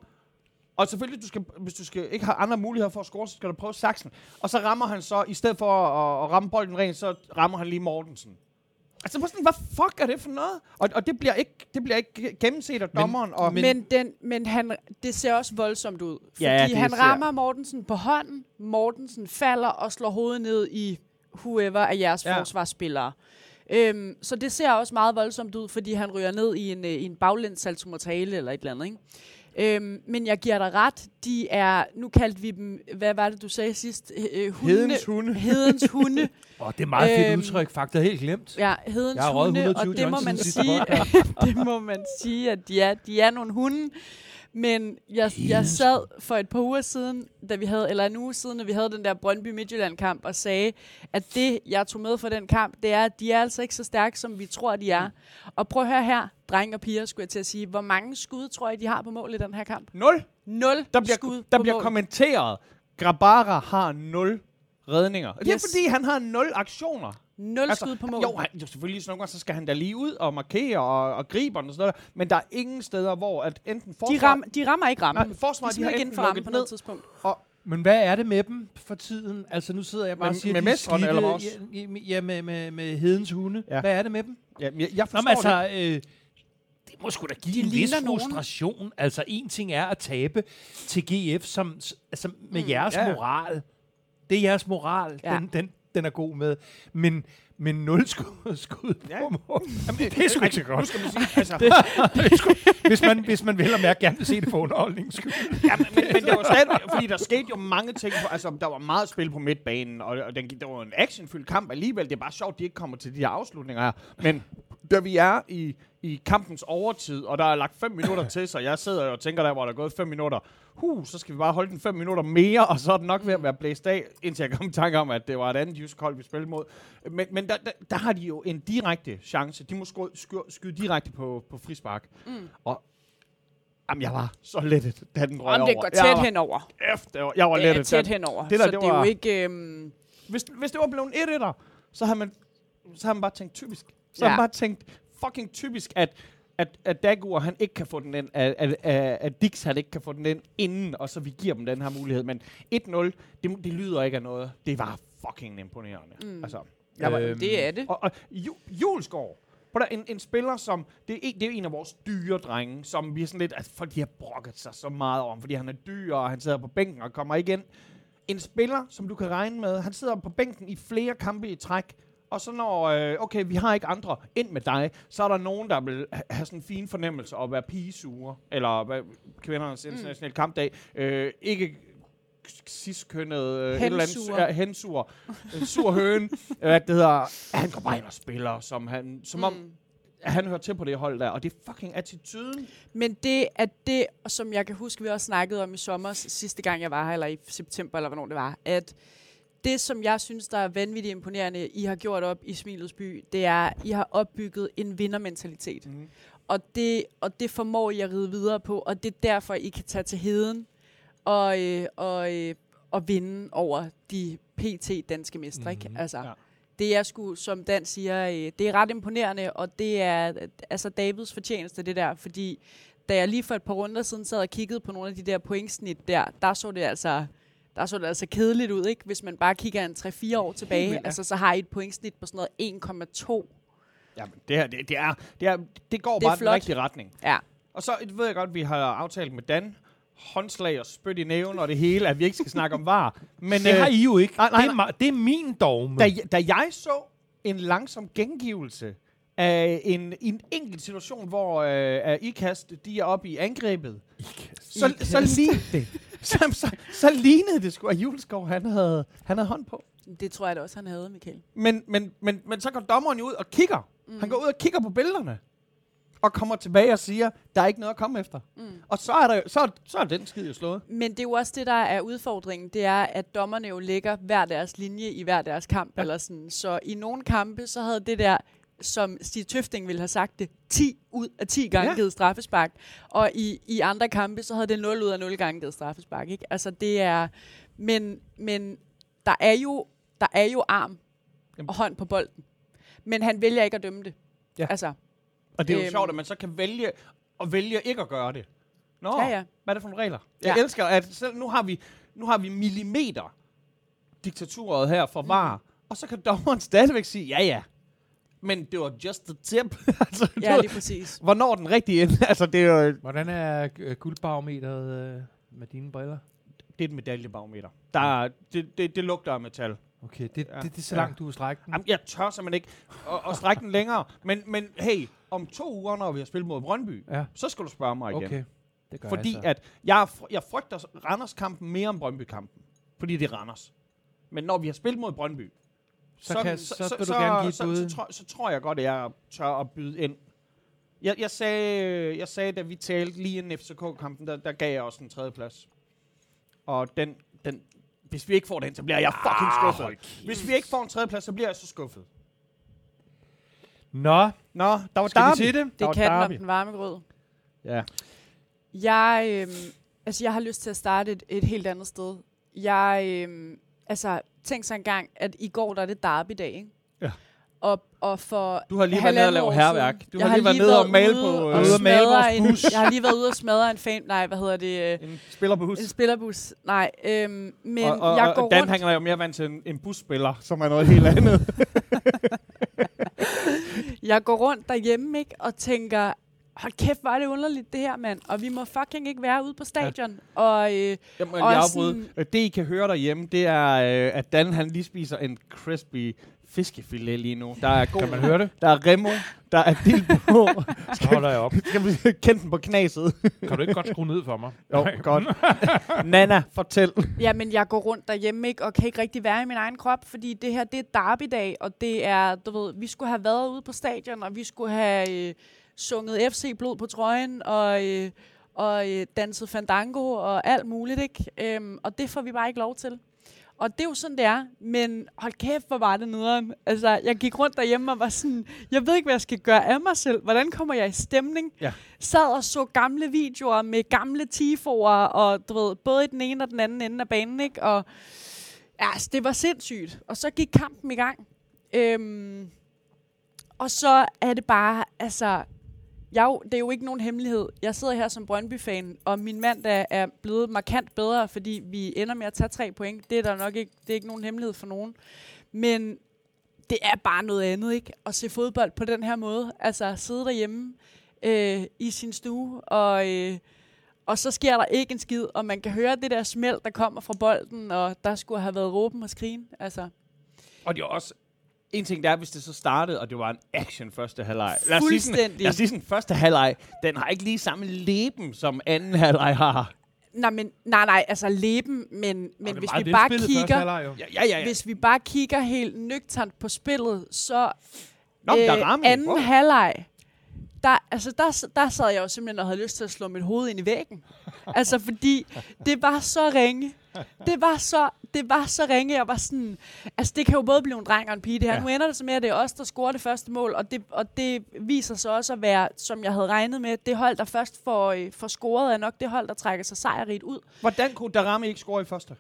Speaker 3: Og selvfølgelig, du skal, hvis du skal, ikke har andre muligheder for at score, så skal du prøve saksen. Og så rammer han så, i stedet for at, at ramme bolden rent, så rammer han lige Mortensen. Altså, hvor sådan, hvad fuck er det for noget? Og, og det, bliver ikke, det bliver ikke gennemset af dommeren. og,
Speaker 4: Men, men, den, men han, det ser også voldsomt ud. Fordi
Speaker 3: Ja, det
Speaker 4: han
Speaker 3: ser-
Speaker 4: rammer Mortensen på hånden. Mortensen falder og slår hovedet ned i whoever af jeres
Speaker 3: Ja.
Speaker 4: ja. forsvarsspillere. Øhm, så det ser også meget voldsomt ud, fordi han ryger ned i en, øh, i en baglæns salto mortale eller et eller andet. Ikke? Øhm, men jeg giver dig ret. De er, nu kaldte vi dem, hvad var det, du sagde sidst? Øh, hunde,
Speaker 3: Hedens hunde.
Speaker 4: Hedens hunde.
Speaker 2: Åh, det er meget fedt
Speaker 4: Øhm,
Speaker 2: udtryk, faktisk helt glemt.
Speaker 4: Ja, hedens
Speaker 2: Jeg
Speaker 4: hunde,
Speaker 2: 120
Speaker 4: og det må man sige, det må man sige, at de er, de er nogle hunde. Men jeg, jeg sad for et par uger siden, da vi havde, eller en uge siden, da vi havde den der Brøndby Midtjylland kamp, og sagde, at det, jeg tog med fra den kamp, det er, at de er altså ikke så stærke, som vi tror, de er. Og prøv at høre her, drenge og piger, skulle jeg til at sige, hvor mange skud tror jeg, de har på mål i den her kamp?
Speaker 3: Nul.
Speaker 4: Nul
Speaker 3: Der bliver,
Speaker 4: skud
Speaker 3: der
Speaker 4: på
Speaker 3: bliver
Speaker 4: mål.
Speaker 3: kommenteret, Grabara har nul redninger. Og det er
Speaker 4: Yes.
Speaker 3: fordi, han har nul aktioner.
Speaker 4: Nul altså, skud på mål.
Speaker 3: Jo, han, jo selvfølgelig sådan nogle gange, så skal han da lige ud og markere og, og gribe den og sådan noget. der. Men der er ingen steder, hvor at enten forsvar...
Speaker 4: de, ram, de rammer ikke rammen.
Speaker 3: Nej, forsvaret,
Speaker 4: de
Speaker 3: de har
Speaker 4: ikke
Speaker 3: enten
Speaker 4: for
Speaker 3: lukket
Speaker 4: på noget tidspunkt.
Speaker 3: og
Speaker 2: Men hvad er det med dem for tiden? Altså, nu sidder jeg bare
Speaker 3: Med-
Speaker 2: og siger,
Speaker 3: med
Speaker 2: de er slidte.
Speaker 3: eller med os?
Speaker 2: Ja, ja, med, med, med hedens hunde.
Speaker 3: Ja.
Speaker 2: Hvad er det med dem?
Speaker 3: Ja, jeg, jeg
Speaker 2: Nå,
Speaker 3: forstår
Speaker 2: men
Speaker 3: det.
Speaker 2: altså, øh, det må sgu da give
Speaker 4: De
Speaker 2: en vis
Speaker 4: ligner nogen.
Speaker 2: frustration. Altså, en ting er at tabe til GF som, altså, med
Speaker 4: Mm.
Speaker 2: jeres
Speaker 3: Ja.
Speaker 2: moral. Det er jeres moral.
Speaker 4: Ja.
Speaker 2: Den, den, den er god med. Men, men nul skud, skud
Speaker 3: Ja.
Speaker 2: på mål. Jamen, det er sgu ikke så
Speaker 3: Nu
Speaker 2: godt.
Speaker 3: skal man sige, altså,
Speaker 2: Det er sgu, hvis, man, hvis man vil og mærke gerne vil se det for underholdningens skyld.
Speaker 3: Ja, men, men, men det var stadig, fordi der skete jo mange ting. På, altså, der var meget spil på midtbanen, og, og den, der var en actionfyldt kamp alligevel. Det er bare sjovt, at de ikke kommer til de her afslutninger her. Men da vi er i, i kampens overtid, og der er lagt fem minutter til, så jeg sidder og tænker der, hvor der er gået fem minutter. Huh, så skal vi bare holde den fem minutter mere, og så er det nok ved at være blæst af, indtil jeg kom i tanke om, at det var et andet jysk hold, vi spillede mod. Men, men der, der, der, har de jo en direkte chance. De må skyde, skyde, skyde direkte på, på frispark.
Speaker 4: Mm.
Speaker 3: Og Jamen, jeg var så lettet, da den røg
Speaker 4: Om det går
Speaker 3: Jeg
Speaker 4: tæt
Speaker 3: var-
Speaker 4: henover.
Speaker 3: efter. Jeg var
Speaker 4: Det er
Speaker 3: lettet.
Speaker 4: tæt henover.
Speaker 3: det der,
Speaker 4: så
Speaker 3: det
Speaker 4: det er jo
Speaker 3: var-
Speaker 4: ikke... Øhm,
Speaker 3: Hvis, hvis det var blevet 1 1 så havde man, så havde man bare tænkt typisk. Så
Speaker 4: Ja.
Speaker 3: man bare tænkt fucking typisk, at, at, at Dagur, han ikke kan få den ind, at, at, at, at Dix, han ikke kan få den ind inden, og så vi giver dem den her mulighed. Men 1-0, det, det lyder ikke af noget. Det var fucking imponerende.
Speaker 4: Mm.
Speaker 3: Altså, jeg var,
Speaker 2: Øhm,
Speaker 4: det er det.
Speaker 3: og, og Ju, Julesgaard, på der, en, en spiller, som... Det er, en, det er en af vores dyre drenge, som vi er sådan lidt... Altså, folk de har brokket sig så meget om, fordi han er dyr, og han sidder på bænken og kommer igen. En spiller, som du kan regne med, han sidder på bænken i flere kampe i træk, og så når, øh, okay, vi har ikke andre ind med dig, så er der nogen, der vil ha- have sådan en fin fornemmelse og være pigesure, eller hvad, kvindernes internationale kampdag, øh, ikke sidstkønnet, øh,
Speaker 4: Hensure.
Speaker 3: ja, hensur, en sur høne, hvad det hedder, han går bare ind og spiller, som, han, som om,
Speaker 4: Mm.
Speaker 3: at han hører til på det hold der, og det er fucking attituden.
Speaker 4: Men det er det, som jeg kan huske, vi også snakkede om i sommer, sidste gang jeg var her, eller i september, eller hvornår det var, at det, som jeg synes, der er vanvittigt imponerende, I har gjort op i Smilets by, det er, at I har opbygget en vindermentalitet.
Speaker 3: Mm.
Speaker 4: Og det, og det formår I at ride videre på, og det er derfor, I kan tage til heden og, øh, og, øh, og vinde over de PT danske mestre.
Speaker 2: Mhm.
Speaker 4: Altså,
Speaker 3: Ja.
Speaker 4: Det er sgu, som Dan siger, øh, det er ret imponerende, og det er altså Davids fortjeneste, det der, fordi da jeg lige for et par runder siden sad og kiggede på nogle af de der pointsnit der, der så det altså, der så det altså kedeligt ud, ikke? Hvis man bare kigger en 3-4 år tilbage,
Speaker 3: ja.
Speaker 4: altså så har I et pointsnit på sådan noget 1,2.
Speaker 3: Jamen, det her, det, det, er, det, er, det går
Speaker 4: Det
Speaker 3: bare i den rigtige retning.
Speaker 4: Ja.
Speaker 3: Og så ved jeg godt, at vi har aftalt med Dan, håndslag og spyt i næven og det hele, at vi ikke skal snakke om var. Men
Speaker 2: Det
Speaker 3: øh,
Speaker 2: har I jo ikke.
Speaker 3: nej, nej,
Speaker 2: det, er, det er min dogme.
Speaker 3: da, jeg- da jeg så en langsom gengivelse af en, en enkelt situation, hvor øh, IKAST, de er oppe i angrebet, så, så, lignede det, så, så, så lignede det sgu, at Juleskov, han havde, han havde hånd på.
Speaker 4: Det tror jeg da også, han havde, Michael.
Speaker 3: Men, men, men, men så går dommeren jo ud og kigger. Mm. Han går ud og kigger på billederne. Og kommer tilbage og siger, der er ikke noget at komme efter.
Speaker 4: Mm.
Speaker 3: Og så er, der, så, så er den skid jo slået.
Speaker 4: Men det er jo også det, der er udfordringen. Det er, at dommerne jo lægger hver deres linje i hver deres kamp.
Speaker 3: Ja.
Speaker 4: Eller sådan. Så i nogle kampe, så havde det der, som Stig Tøfting ville have sagt det, 10 ud af 10 gange
Speaker 3: Ja.
Speaker 4: givet straffespark. Og i, i andre kampe, så havde det 0 ud af 0 gange givet straffespark. Ikke? Altså det er... Men, men der er jo der er jo arm
Speaker 3: Jamen.
Speaker 4: og hånd på bolden. Men han vælger ikke at dømme det.
Speaker 3: Ja.
Speaker 4: Altså,
Speaker 3: Og det er jo
Speaker 4: Øhm.
Speaker 3: sjovt, at man så kan vælge at vælge ikke at gøre det. Nå,
Speaker 4: ja, ja.
Speaker 3: hvad er det for nogle regler? Jeg
Speaker 4: Ja.
Speaker 3: elsker, at selv nu har vi, nu har vi millimeter diktaturet her for var, mm. og så kan dommeren stadigvæk sige, ja ja, men det var just the tip. altså,
Speaker 4: Ja, lige præcis.
Speaker 3: Hvornår den rigtige ende? altså, det er jo
Speaker 2: Hvordan er øh, guldbarometeret øh, med dine briller?
Speaker 3: det er et medaljebarometer. Der, er- det, det, det lugter af metal.
Speaker 2: Okay, det,
Speaker 3: Ja.
Speaker 2: det, det er så
Speaker 3: Ja.
Speaker 2: langt, du har strækket den.
Speaker 3: Jamen, jeg tør simpelthen ikke at, at strække den længere. Men, men hey, om to uger, når vi har spillet mod Brøndby,
Speaker 2: Ja,
Speaker 3: så skal du spørge mig igen.
Speaker 2: okay. Det gør
Speaker 3: Fordi
Speaker 2: jeg så.
Speaker 3: at jeg, jeg frygter Randers-kampen mere end Brøndby-kampen. Fordi det er Randers. Men når vi har spillet mod Brøndby,
Speaker 2: Så kan- så skal du gerne give et
Speaker 3: så,
Speaker 2: bud.
Speaker 3: så, så, tror, så tror jeg godt, at jeg tør at byde ind. Jeg, jeg, sagde, jeg sagde, da vi talte lige inden FCK-kampen, der, der gav jeg også en tredje plads. Og den, den, hvis vi ikke får den, så bliver jeg fucking
Speaker 2: Ah,
Speaker 3: skuffet. Hvis vi ikke får en tredje plads, så bliver jeg så skuffet.
Speaker 2: Nå,
Speaker 3: Nå, der var
Speaker 2: skal
Speaker 3: derby.
Speaker 2: vi til det?
Speaker 4: Det kan den om den varme grød.
Speaker 3: Ja.
Speaker 4: Jeg, øhm, altså, jeg har lyst til at starte et, et helt andet sted. Jeg, øhm, altså, tænk så engang, at i går der er det derby-dag, ikke?
Speaker 3: Ja.
Speaker 4: og, og for
Speaker 3: Du har lige været nede og lave herværk. Du
Speaker 4: jeg
Speaker 3: har lige været nede og male på,
Speaker 4: og
Speaker 3: øh,
Speaker 2: ude at male vores
Speaker 4: en,
Speaker 2: bus.
Speaker 4: Jeg har lige været ude og smadre en fan... Nej, hvad hedder det? Øh,
Speaker 3: En spiller på hus.
Speaker 4: en spillerbus. Nej, øhm, men
Speaker 3: og, og,
Speaker 4: jeg
Speaker 3: og
Speaker 4: går
Speaker 3: Dan
Speaker 4: rundt...
Speaker 3: han er jo mere vant til en, en busspiller, som er noget helt andet.
Speaker 4: Jeg går rundt derhjemme, ikke? Og tænker, hold kæft, hvor er det underligt, det her, mand. Og vi må fucking ikke være ude på stadion. Ja. Og øh,
Speaker 3: Jeg må
Speaker 4: Og
Speaker 3: afbryde.
Speaker 4: sådan-
Speaker 3: Det, I kan høre derhjemme, det er, øh, at Dan han lige spiser en crispy fiskefilet lige nu. Der er god,
Speaker 2: Kan man høre det?
Speaker 3: Der er remo, der er dild på.
Speaker 2: Så holder jeg op.
Speaker 3: Skal vi kende den på knaset?
Speaker 2: Kan du ikke godt skrue ned for mig?
Speaker 3: Jo, godt. Nana, fortæl.
Speaker 4: jamen, jeg går rundt derhjemme, ikke? Og kan ikke rigtig være i min egen krop, fordi det her, det er derby-dag, og det er, du ved, vi skulle have været ude på stadion, og vi skulle have øh, sunget FC Blod på trøjen, og... Øh, og øh, danset fandango og alt muligt, ikke? Øhm, og det får vi bare ikke lov til. Og det er jo sådan, det er. Men hold kæft, hvor var det nederen. Altså, jeg gik rundt derhjemme og var sådan, jeg ved ikke, hvad jeg skal gøre af mig selv. Hvordan kommer jeg i stemning?
Speaker 3: Ja.
Speaker 4: Sad og så gamle videoer med gamle tifoer, og du ved, både i den ene og den anden ende af banen, ikke? Og ja, altså, det var sindssygt. Og så gik kampen i gang. Øhm, og så er det bare, altså, jeg, det er jo ikke nogen hemmelighed. Jeg sidder her som Brøndby-fan, og min mand er, er blevet markant bedre, fordi vi ender med at tage tre point. Det er der nok ikke, det er ikke nogen hemmelighed for nogen. Men det er bare noget andet, ikke? At se fodbold på den her måde. Altså sidde derhjemme øh, i sin stue, og, øh, og så sker der ikke en skid, og man kan høre det der smæld, der kommer fra bolden, og der skulle have været råben og skrigen. Altså,
Speaker 3: Og det er også... En ting der er, hvis det så startede, og det var en action første halvleg. Lad os sige sådan,
Speaker 4: Fuldstændig.
Speaker 3: lad os sige sådan, første halvleg, den har ikke lige samme leben, som anden halvleg har.
Speaker 4: nej, men, nej, nej, altså leben, men, men hvis vi bare kigger...
Speaker 3: Ja, ja, ja. ja.
Speaker 4: Hvis vi bare kigger helt nøgternt på spillet, så
Speaker 3: Nå, der
Speaker 4: øh,
Speaker 3: er ramme.
Speaker 4: anden
Speaker 3: Wow.
Speaker 4: halvleg, der, altså der, der sad jeg jo simpelthen og havde lyst til at slå mit hoved ind i væggen. altså fordi det var så ringe. Det var så, det var så ringe. Jeg var sådan, altså det kan jo både blive en dreng og en pige det her.
Speaker 3: Ja.
Speaker 4: Ja. Nu ender det så med, at det er os, der scorer det første mål, og det, og det viser sig også at være, som jeg havde regnet med, det hold, der først får, øh, får scoret, er nok det hold, der trækker sig sejrigt ud.
Speaker 3: Hvordan kunne Darami ikke score i første?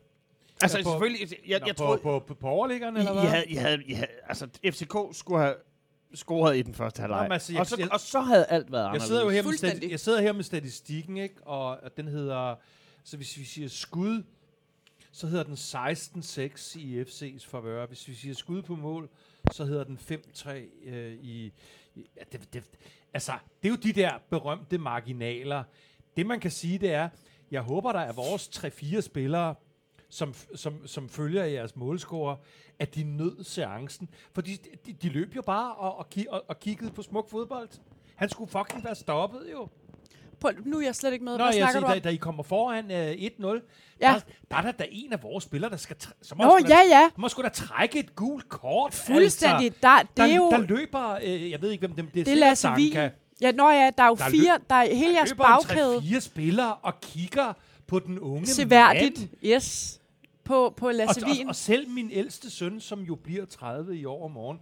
Speaker 3: Altså,
Speaker 2: Ja, på-
Speaker 3: selvfølgelig... Jeg, jeg
Speaker 2: på,
Speaker 3: troede,
Speaker 2: på, på, på overliggerne, eller hvad?
Speaker 3: havde, I havde, altså, FCK skulle have scoret i den første halvleg.
Speaker 2: Nå, men altså, jeg-
Speaker 3: og, så,
Speaker 2: jeg-
Speaker 3: og så havde alt været
Speaker 2: Jeg
Speaker 3: anderledes.
Speaker 2: sidder jo her med, jeg sidder her med statistikken, ikke? Og, og den hedder, så hvis vi siger skud, så hedder den 16-6 i FC's favør. Hvis vi siger skud på mål, så hedder den 5-3 øh, i... i ja, det, det, altså, det er jo de der berømte marginaler. Det man kan sige, det er, jeg håber, der er vores 3-4 spillere, som, som, som følger jeres målscorer, at de nød seancen. For de, de, de løb jo bare og, og, og, og kiggede på smuk fodbold. Han skulle fucking være stoppet jo.
Speaker 4: På, nu er jeg slet ikke med.
Speaker 2: Nå,
Speaker 4: Hvad
Speaker 2: jeg
Speaker 4: snakker
Speaker 2: siger,
Speaker 4: du
Speaker 2: da, da I kommer foran øh, 1-0,
Speaker 4: Ja.
Speaker 2: der, der er der, der en af vores spillere, der skal, må,
Speaker 4: Nå,
Speaker 2: da,
Speaker 4: ja, ja.
Speaker 2: må sgu da trække et gult kort.
Speaker 4: Fuldstændig.
Speaker 2: Altså,
Speaker 4: Der, det
Speaker 2: der,
Speaker 4: er jo...
Speaker 2: der løber, øh, jeg ved ikke, hvem dem, det er.
Speaker 4: Det er Lasse. Ja, nå ja, der er jo
Speaker 2: Der
Speaker 4: fire, der er hele jeres
Speaker 2: løber
Speaker 4: bagkæde.
Speaker 2: en 3-4 spillere og kigger på den unge
Speaker 4: Seværdigt,
Speaker 2: mand.
Speaker 4: yes. På, på
Speaker 2: Og,
Speaker 4: Lasse
Speaker 2: og,
Speaker 4: Wien.
Speaker 2: og selv min ældste søn, som jo bliver 30 i år om morgen,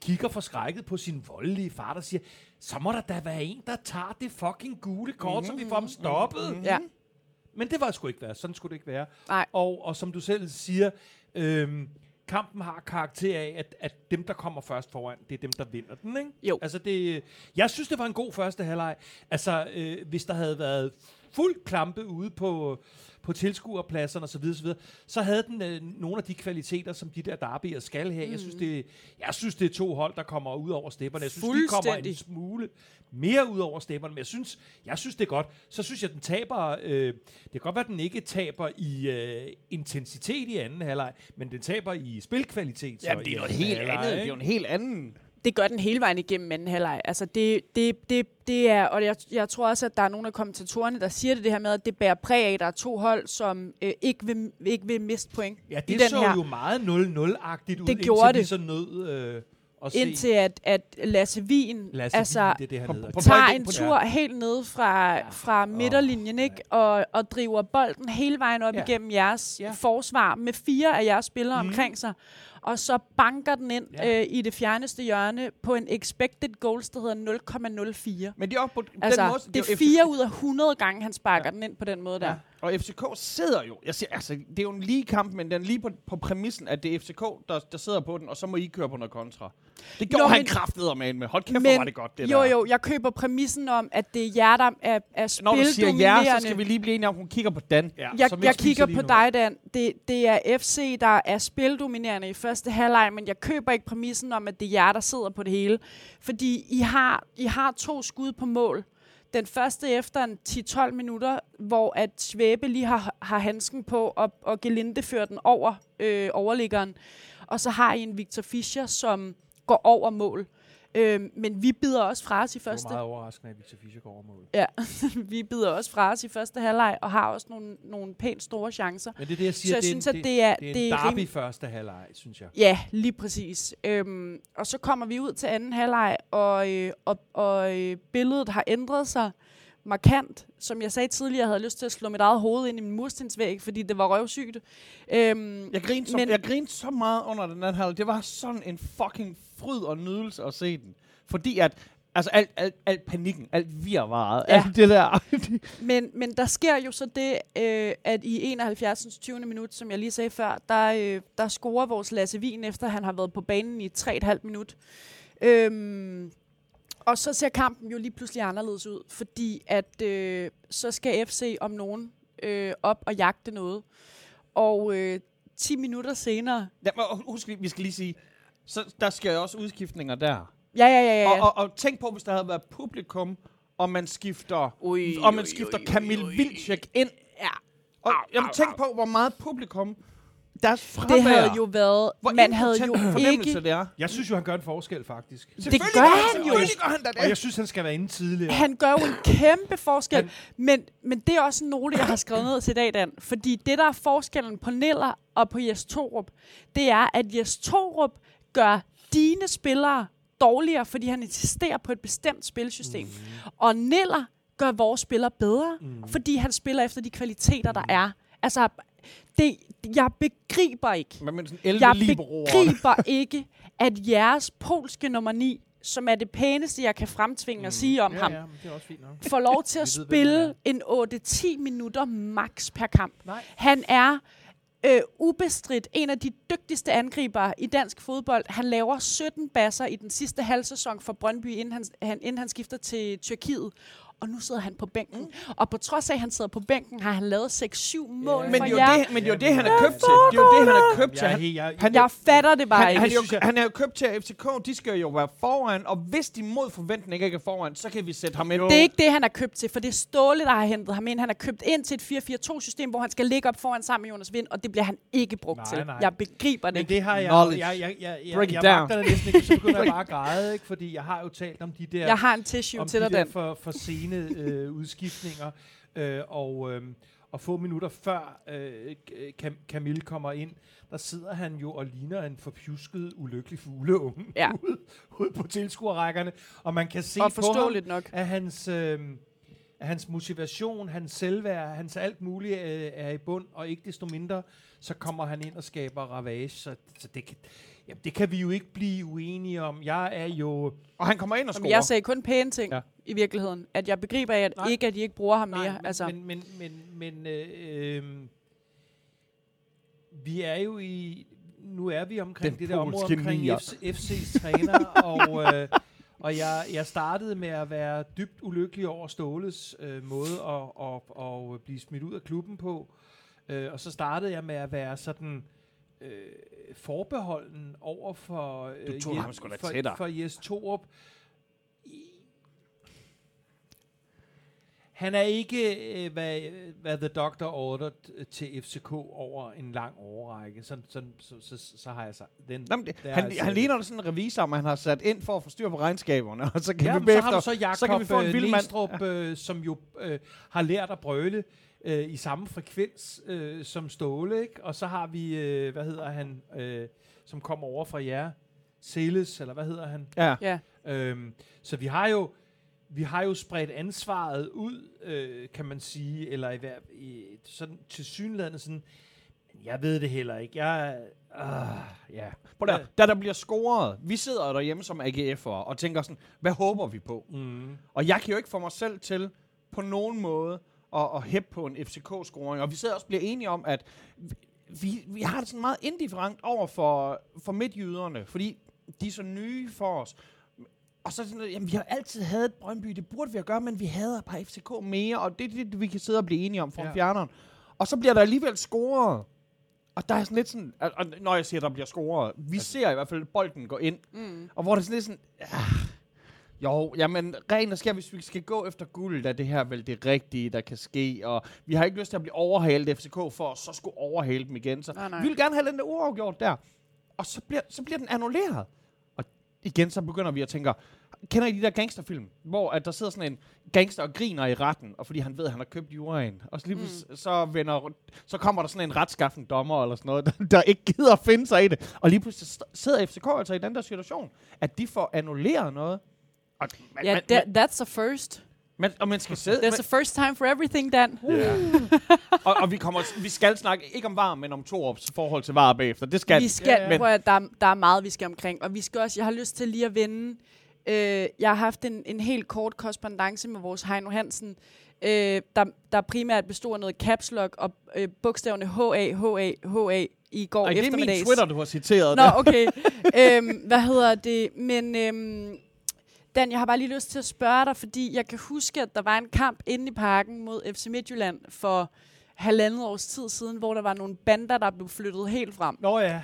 Speaker 2: kigger forskrækket på sin voldelige far, der siger, så må der da være en, der tager det fucking gule kort, så vi får dem stoppet.
Speaker 4: Ja.
Speaker 2: Men det var sgu ikke være. Sådan skulle det ikke være.
Speaker 4: Nej.
Speaker 2: Og, og som du selv siger, øhm, kampen har karakter af, at, at dem, der kommer først foran, det er dem, der vinder den, ikke?
Speaker 4: Jo.
Speaker 2: Altså det, jeg synes, det var en god første halvleg. Altså, øh, hvis der havde været fuld klampe ude på, på tilskuerpladserne osv., så, videre, så havde den øh, nogle af de kvaliteter, som de der derbyer skal have. Mm. Jeg, synes, det, jeg synes, det er to hold, der kommer ud over stepperne. Jeg synes, de kommer en smule mere ud over stepperne, men jeg synes, jeg synes det er godt. Så synes jeg, den taber, øh, det kan godt være, at den ikke taber i øh, intensitet i anden halvleg, men den taber i spilkvalitet. så
Speaker 3: Jamen, det er noget helt
Speaker 2: halvleg,
Speaker 3: andet. Det er jo en helt anden...
Speaker 4: Det gør den hele vejen igennem anden halvleg. Altså det, det, det, det er, og jeg, jeg tror også, at der er nogle af kommentatorerne, der siger det, det her med, at det bærer præg af, at der er to hold, som øh, ikke, vil, ikke vil miste point.
Speaker 2: Ja,
Speaker 4: i
Speaker 2: det
Speaker 4: den
Speaker 2: så
Speaker 4: her.
Speaker 2: jo meget 0-0-agtigt ud,
Speaker 4: Det
Speaker 2: indtil
Speaker 4: gjorde
Speaker 2: vi
Speaker 4: det.
Speaker 2: så nød øh, at se
Speaker 4: Indtil at, at Lasse Wien
Speaker 2: Lasse
Speaker 4: altså,
Speaker 2: Wien, det det, han hedder.
Speaker 4: tager en tur helt ned fra, fra midterlinjen, ikke? Og, og driver bolden hele vejen op
Speaker 2: Ja.
Speaker 4: igennem jeres
Speaker 2: Ja.
Speaker 4: forsvar med fire af jeres spillere
Speaker 2: Mhm.
Speaker 4: omkring sig. Og så banker den ind
Speaker 2: Ja.
Speaker 4: øh, i det fjerneste hjørne på en expected goals, der hedder 0,04.
Speaker 3: Men de er på
Speaker 4: Altså,
Speaker 3: den måde,
Speaker 4: det er
Speaker 3: jo
Speaker 4: 4 ud af 100 gange, han sparker ja. den ind på den måde der.
Speaker 3: Ja. Og FCK sidder jo, jeg siger, altså, det er jo en lige kamp, men den er lige på, på præmissen, at det er FCK, der, der sidder på den, og så må I køre på noget kontra. Det gjorde
Speaker 4: Jo,
Speaker 3: han
Speaker 4: men-
Speaker 3: kraftedder med med. Hold kæft, hvor var det godt, det
Speaker 4: jo,
Speaker 3: der.
Speaker 4: jo, jeg køber præmissen om, at det er jer, der er, er
Speaker 3: Når du siger
Speaker 4: spildominerende.
Speaker 3: så skal vi lige blive enige om, hun kigger på Dan.
Speaker 2: Ja,
Speaker 4: jeg, jeg kigger på
Speaker 2: nu.
Speaker 4: dig, Dan. Det, det er FC, der er spildominerende i første halvleg, men jeg køber ikke præmissen om, at det er jer, der sidder på det hele. Fordi I har, I har to skud på mål. Den første efter en 10-12 minutter, hvor at Svæbe lige har, har handsken på, og, og Gelinde fører den over øh, overliggeren. Og så har I en Victor Fischer, som går over mål. Øh, men vi bider også fra os i
Speaker 2: Det var
Speaker 4: første
Speaker 2: meget overraskende, at Victor Fischer går over mål.
Speaker 4: Ja, vi bider også fra os i første halvleg, og har også nogle, nogle pænt store chancer.
Speaker 2: Men det er det, jeg
Speaker 4: Så
Speaker 2: siger,
Speaker 4: jeg
Speaker 2: det,
Speaker 4: synes,
Speaker 2: er
Speaker 4: at
Speaker 2: en,
Speaker 4: det er,
Speaker 2: det er
Speaker 4: det
Speaker 2: en
Speaker 4: er
Speaker 2: derby
Speaker 4: rim-
Speaker 2: første halvleg, synes jeg.
Speaker 4: Ja, lige præcis. Øhm, og så kommer vi ud til anden halvleg, og, øh, og, og øh, billedet har ændret sig markant. Som jeg sagde tidligere, havde jeg lyst til at slå mit eget hoved ind i min murstensvæg, fordi det var røvsygt. Øhm,
Speaker 3: Jeg grinede, så,
Speaker 4: Men-
Speaker 3: jeg grinede så meget under den anden halvleg. Det var sådan en fucking fryd og nydelse at se den. Fordi at, altså alt, alt, alt panikken, alt virvaret,
Speaker 4: Ja.
Speaker 3: alt det der.
Speaker 4: Men, men der sker jo så det, øh, at i 71. 20. minut, som jeg lige sagde før, der, øh, der scorer vores Lasse Wien, efter han har været på banen i 3,5 minut. Øhm, og så ser kampen jo lige pludselig anderledes ud, fordi at øh, så skal FC om nogen øh, op og jagte noget. Og øh, 10 minutter senere...
Speaker 3: ja, men husk, vi- vi skal lige sige, så der sker jo også udskiftninger der.
Speaker 4: Ja, ja, ja, ja.
Speaker 3: Og, og, og tænk på, hvis der havde været publikum, og man skifter,
Speaker 4: Ui,
Speaker 3: og man
Speaker 4: ui,
Speaker 3: skifter
Speaker 4: ui,
Speaker 3: Kamil. Vilcek ind.
Speaker 4: Ja.
Speaker 3: Og jamen, tænk på, hvor meget publikum deres fravær.
Speaker 4: Det havde jo været...
Speaker 3: hvor
Speaker 4: man havde jo ikke...
Speaker 3: det er.
Speaker 2: Jeg synes jo, han gør en forskel, faktisk.
Speaker 3: Selvfølgelig
Speaker 4: gør han jo.
Speaker 3: Selvfølgelig gør han da
Speaker 2: Og
Speaker 3: det.
Speaker 2: jeg synes, han skal være inde tidligere.
Speaker 4: Han gør jo en kæmpe forskel,
Speaker 2: Han-
Speaker 4: men, men det er også en note, jeg har skrevet ned til i dag, Dan. Fordi det, der er forskellen på Niller og på Jes Torup, det er, at Jes Torup gør dine spillere dårligere, fordi han insisterer på et bestemt spilsystem. Mm. Og Niller gør vores spillere bedre, mm. fordi han spiller efter de kvaliteter, der er. Altså, det, jeg begriber ikke,
Speaker 3: Men med sådan 11
Speaker 4: jeg begriber ikke, at jeres polske nummer 9, som er det pæneste, jeg kan fremtvinge at sige om
Speaker 2: ja,
Speaker 4: ham,
Speaker 2: ja, men det er også fint nok.
Speaker 4: får lov til at spille en 8-10 minutter max per kamp.
Speaker 2: Nej.
Speaker 4: Han er øh, ubestridt en af de dygtigste angribere i dansk fodbold. Han laver 17 basser i den sidste halvsæson for Brøndby, inden han, han, inden han skifter til Tyrkiet. Og nu sidder han på bænken. Mm. Og på trods af, at han sidder på bænken, har han lavet 6-7 mål
Speaker 3: Men
Speaker 4: for jer.
Speaker 3: jo det, men det er jo det, han er købt til. Det er jo det, han er købt til.
Speaker 2: Jeg, er
Speaker 3: Han,
Speaker 2: jeg,
Speaker 3: han,
Speaker 4: Jeg fatter det bare
Speaker 3: han,
Speaker 4: ikke.
Speaker 3: han, er jo,
Speaker 2: synes jeg-
Speaker 3: han er jo købt til, at FCK, de skal jo være foran, og hvis de mod forventning ikke er foran, så kan vi sætte ham ind.
Speaker 4: Det er ikke det, han er købt til, for det er Ståle, der har hentet ham ind. Han er købt ind til et 4-4-2-system, hvor han skal ligge op foran sammen med Jonas Vind, og det bliver han ikke brugt
Speaker 2: Nej,
Speaker 4: til.
Speaker 2: nej.
Speaker 4: Jeg begriber det
Speaker 2: Men
Speaker 4: ikke.
Speaker 2: det har jeg,
Speaker 3: Knowledge.
Speaker 2: jeg, jeg, jeg, jeg,
Speaker 3: Break
Speaker 2: jeg,
Speaker 3: it
Speaker 2: jeg
Speaker 3: down.
Speaker 2: magter det næsten ikke, så begynder jeg bare at græde, ikke? fordi jeg har jo talt om de der,
Speaker 4: Jeg har en tissue til
Speaker 2: de
Speaker 4: dig,
Speaker 2: der
Speaker 4: Dan.
Speaker 2: for, for sene øh, udskiftninger, øh, og, øh, og få minutter før øh, Cam, Camille kommer ind, der sidder han jo og ligner en forpjusket, ulykkelig fugleunge
Speaker 4: Ja.
Speaker 2: ude, ude på tilskuerrækkerne, og man kan se
Speaker 4: Og
Speaker 2: på ham,
Speaker 4: nok.
Speaker 2: at hans, øh, at hans motivation, hans selvværd, hans alt muligt øh, er i bund, og ikke desto mindre, så kommer han ind og skaber ravage. Så, så det, kan, jamen, det kan vi jo ikke blive uenige om. Jeg er jo...
Speaker 3: Og han kommer ind og
Speaker 4: Jamen,
Speaker 3: scorer.
Speaker 4: jeg sagde kun pæne ting
Speaker 2: Ja.
Speaker 4: i virkeligheden. At jeg begriber at
Speaker 2: Nej.
Speaker 4: ikke, at de ikke bruger ham mere.
Speaker 2: men,
Speaker 4: altså,
Speaker 2: men, men, men, men øh, øh, vi er jo i... Nu er vi omkring
Speaker 3: Den
Speaker 2: det der område omkring
Speaker 3: nier.
Speaker 2: FC, FC's træner, og, øh, og jeg, jeg startede med at være dybt ulykkelig over Ståles øh, måde at, at, at blive smidt ud af klubben på. Øh, og så startede jeg med at være sådan øh, forbeholden over for, øh,
Speaker 3: Du tog
Speaker 2: Jes-
Speaker 3: ham sgu da
Speaker 2: for, for Jes Torup. Han er ikke, øh, hvad, hvad The Doctor ordered til FCK over en lang overrække. Så, så, så, så, så har jeg sagt, den,
Speaker 3: Nå, men det, han,
Speaker 2: altså-
Speaker 3: han ligner sådan en revisor, man har sat ind for at få styr på regnskaberne, og så kan
Speaker 2: Ja,
Speaker 3: vi
Speaker 2: så har du så Jakob
Speaker 3: så kan vi få en
Speaker 2: øh,
Speaker 3: vild mand.
Speaker 2: Næstrup, øh, som jo øh, har lært at brøle øh, i samme frekvens øh, som Ståle, ikke? Og så har vi, øh, hvad hedder han, øh, som kommer over fra jer, Seles, eller hvad hedder han?
Speaker 3: Ja.
Speaker 4: ja.
Speaker 2: Øhm, så vi har jo vi har jo spredt ansvaret ud, øh, kan man sige, eller i, hver, i sådan til synlædende sådan, Jeg ved det heller ikke. Jeg... Uh, ja.
Speaker 3: På der, da der bliver scoret, vi sidder derhjemme som AGF'ere og tænker sådan, hvad håber vi på?
Speaker 2: Mm.
Speaker 3: Og jeg kan jo ikke få mig selv til på nogen måde at, at hæppe på en FCK-scoring. Og vi sidder også og bliver enige om, at vi, vi har det sådan meget indifferent over for, for midtjyderne, fordi de er så nye for os. Og så sådan, jamen, vi har altid havde et Brøndby, det burde vi have gøre, men vi hader bare FCK mere, og det er det, vi kan sidde og blive enige om for ja. Fjerneren. Og så bliver der alligevel scoret. Og der er sådan lidt sådan, og og når jeg siger, der bliver scoret, vi ser i hvert fald, at bolden går ind.
Speaker 4: Mm.
Speaker 3: Og hvor det sådan lidt sådan, ah, jo, jamen rent og skær, hvis vi skal gå efter guld, er det her vel det rigtige, der kan ske. Og vi har ikke lyst til at blive overhalet af FCK for at så skulle overhale dem igen. Så
Speaker 4: Nej, nej.
Speaker 3: vi vil gerne have den der uafgjort der. Og så bliver, så bliver den annulleret. Igen, så begynder vi at tænke, kender I de der gangsterfilm, hvor at der sidder sådan en gangster og griner i retten, og fordi han ved, at han har købt juraen, og så, lige mm. så, vender, så kommer der sådan en retskaffen dommer eller sådan noget, der, der ikke gider at finde sig i det. Og lige pludselig sidder FCK altså i den der situation, at de får annulleret noget. Og, man,
Speaker 4: Ja,
Speaker 3: man,
Speaker 4: that, that's a first.
Speaker 3: Man, og man skal sidde,
Speaker 4: There's a first time for everything, Dan.
Speaker 2: Ja.
Speaker 3: og, og vi, kommer, vi skal snakke ikke om var, men om Torups forhold til var bagefter. Det skal
Speaker 4: Vi skal,
Speaker 3: ja, men-
Speaker 4: prøv at, der, er- der er meget, vi skal omkring. Og vi skal også, jeg har lyst til lige at vende. Øh, jeg har haft en, en helt kort korrespondence med vores Heino Hansen, øh, der, der primært bestod af noget caps lock og øh, bogstaverne HA, HA, HA i går
Speaker 3: Ej, det er min
Speaker 4: eftermiddags.
Speaker 3: Twitter, du har citeret.
Speaker 4: Nå, okay. øhm, hvad hedder det? Men øhm, Dan, jeg har bare lige lyst til at spørge dig, fordi jeg kan huske, at der var en kamp inde i parken mod FC Midtjylland for halvandet års tid siden, hvor der var nogle bander, der blev flyttet helt frem
Speaker 2: Nå ja.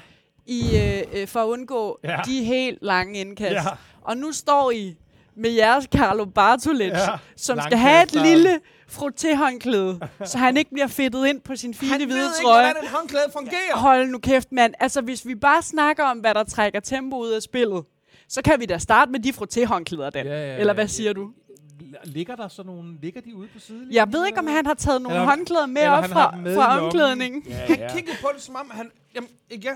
Speaker 4: i, øh, øh, for at undgå
Speaker 2: Ja.
Speaker 4: de helt lange indkast.
Speaker 2: Ja.
Speaker 4: Og nu står I med jeres Carlo Bartolic,
Speaker 2: Ja.
Speaker 4: som skal have et lille frottéhåndklæde, så han ikke bliver fedtet ind på sin fine
Speaker 3: Han ved
Speaker 4: hvide
Speaker 3: ikke,
Speaker 4: trøje.
Speaker 3: hvordan et håndklæde fungerer.
Speaker 4: Hold nu kæft, mand. Altså, hvis vi bare snakker om, hvad der trækker tempo ud af spillet, så kan vi da starte med de frotté-håndklæder, Dan.
Speaker 2: Ja, ja,
Speaker 4: Eller hvad
Speaker 2: ja.
Speaker 4: siger du?
Speaker 2: Ligger der så nogle, ligger de ude på siden?
Speaker 4: Jeg ved ikke, om han har taget nogle
Speaker 2: Eller-
Speaker 4: håndklæder med
Speaker 2: eller
Speaker 4: op
Speaker 2: han
Speaker 4: fra,
Speaker 2: med
Speaker 4: fra omklædningen.
Speaker 2: Ja,
Speaker 3: Han
Speaker 2: ja.
Speaker 3: kiggede på det, som om han... Jamen, ja,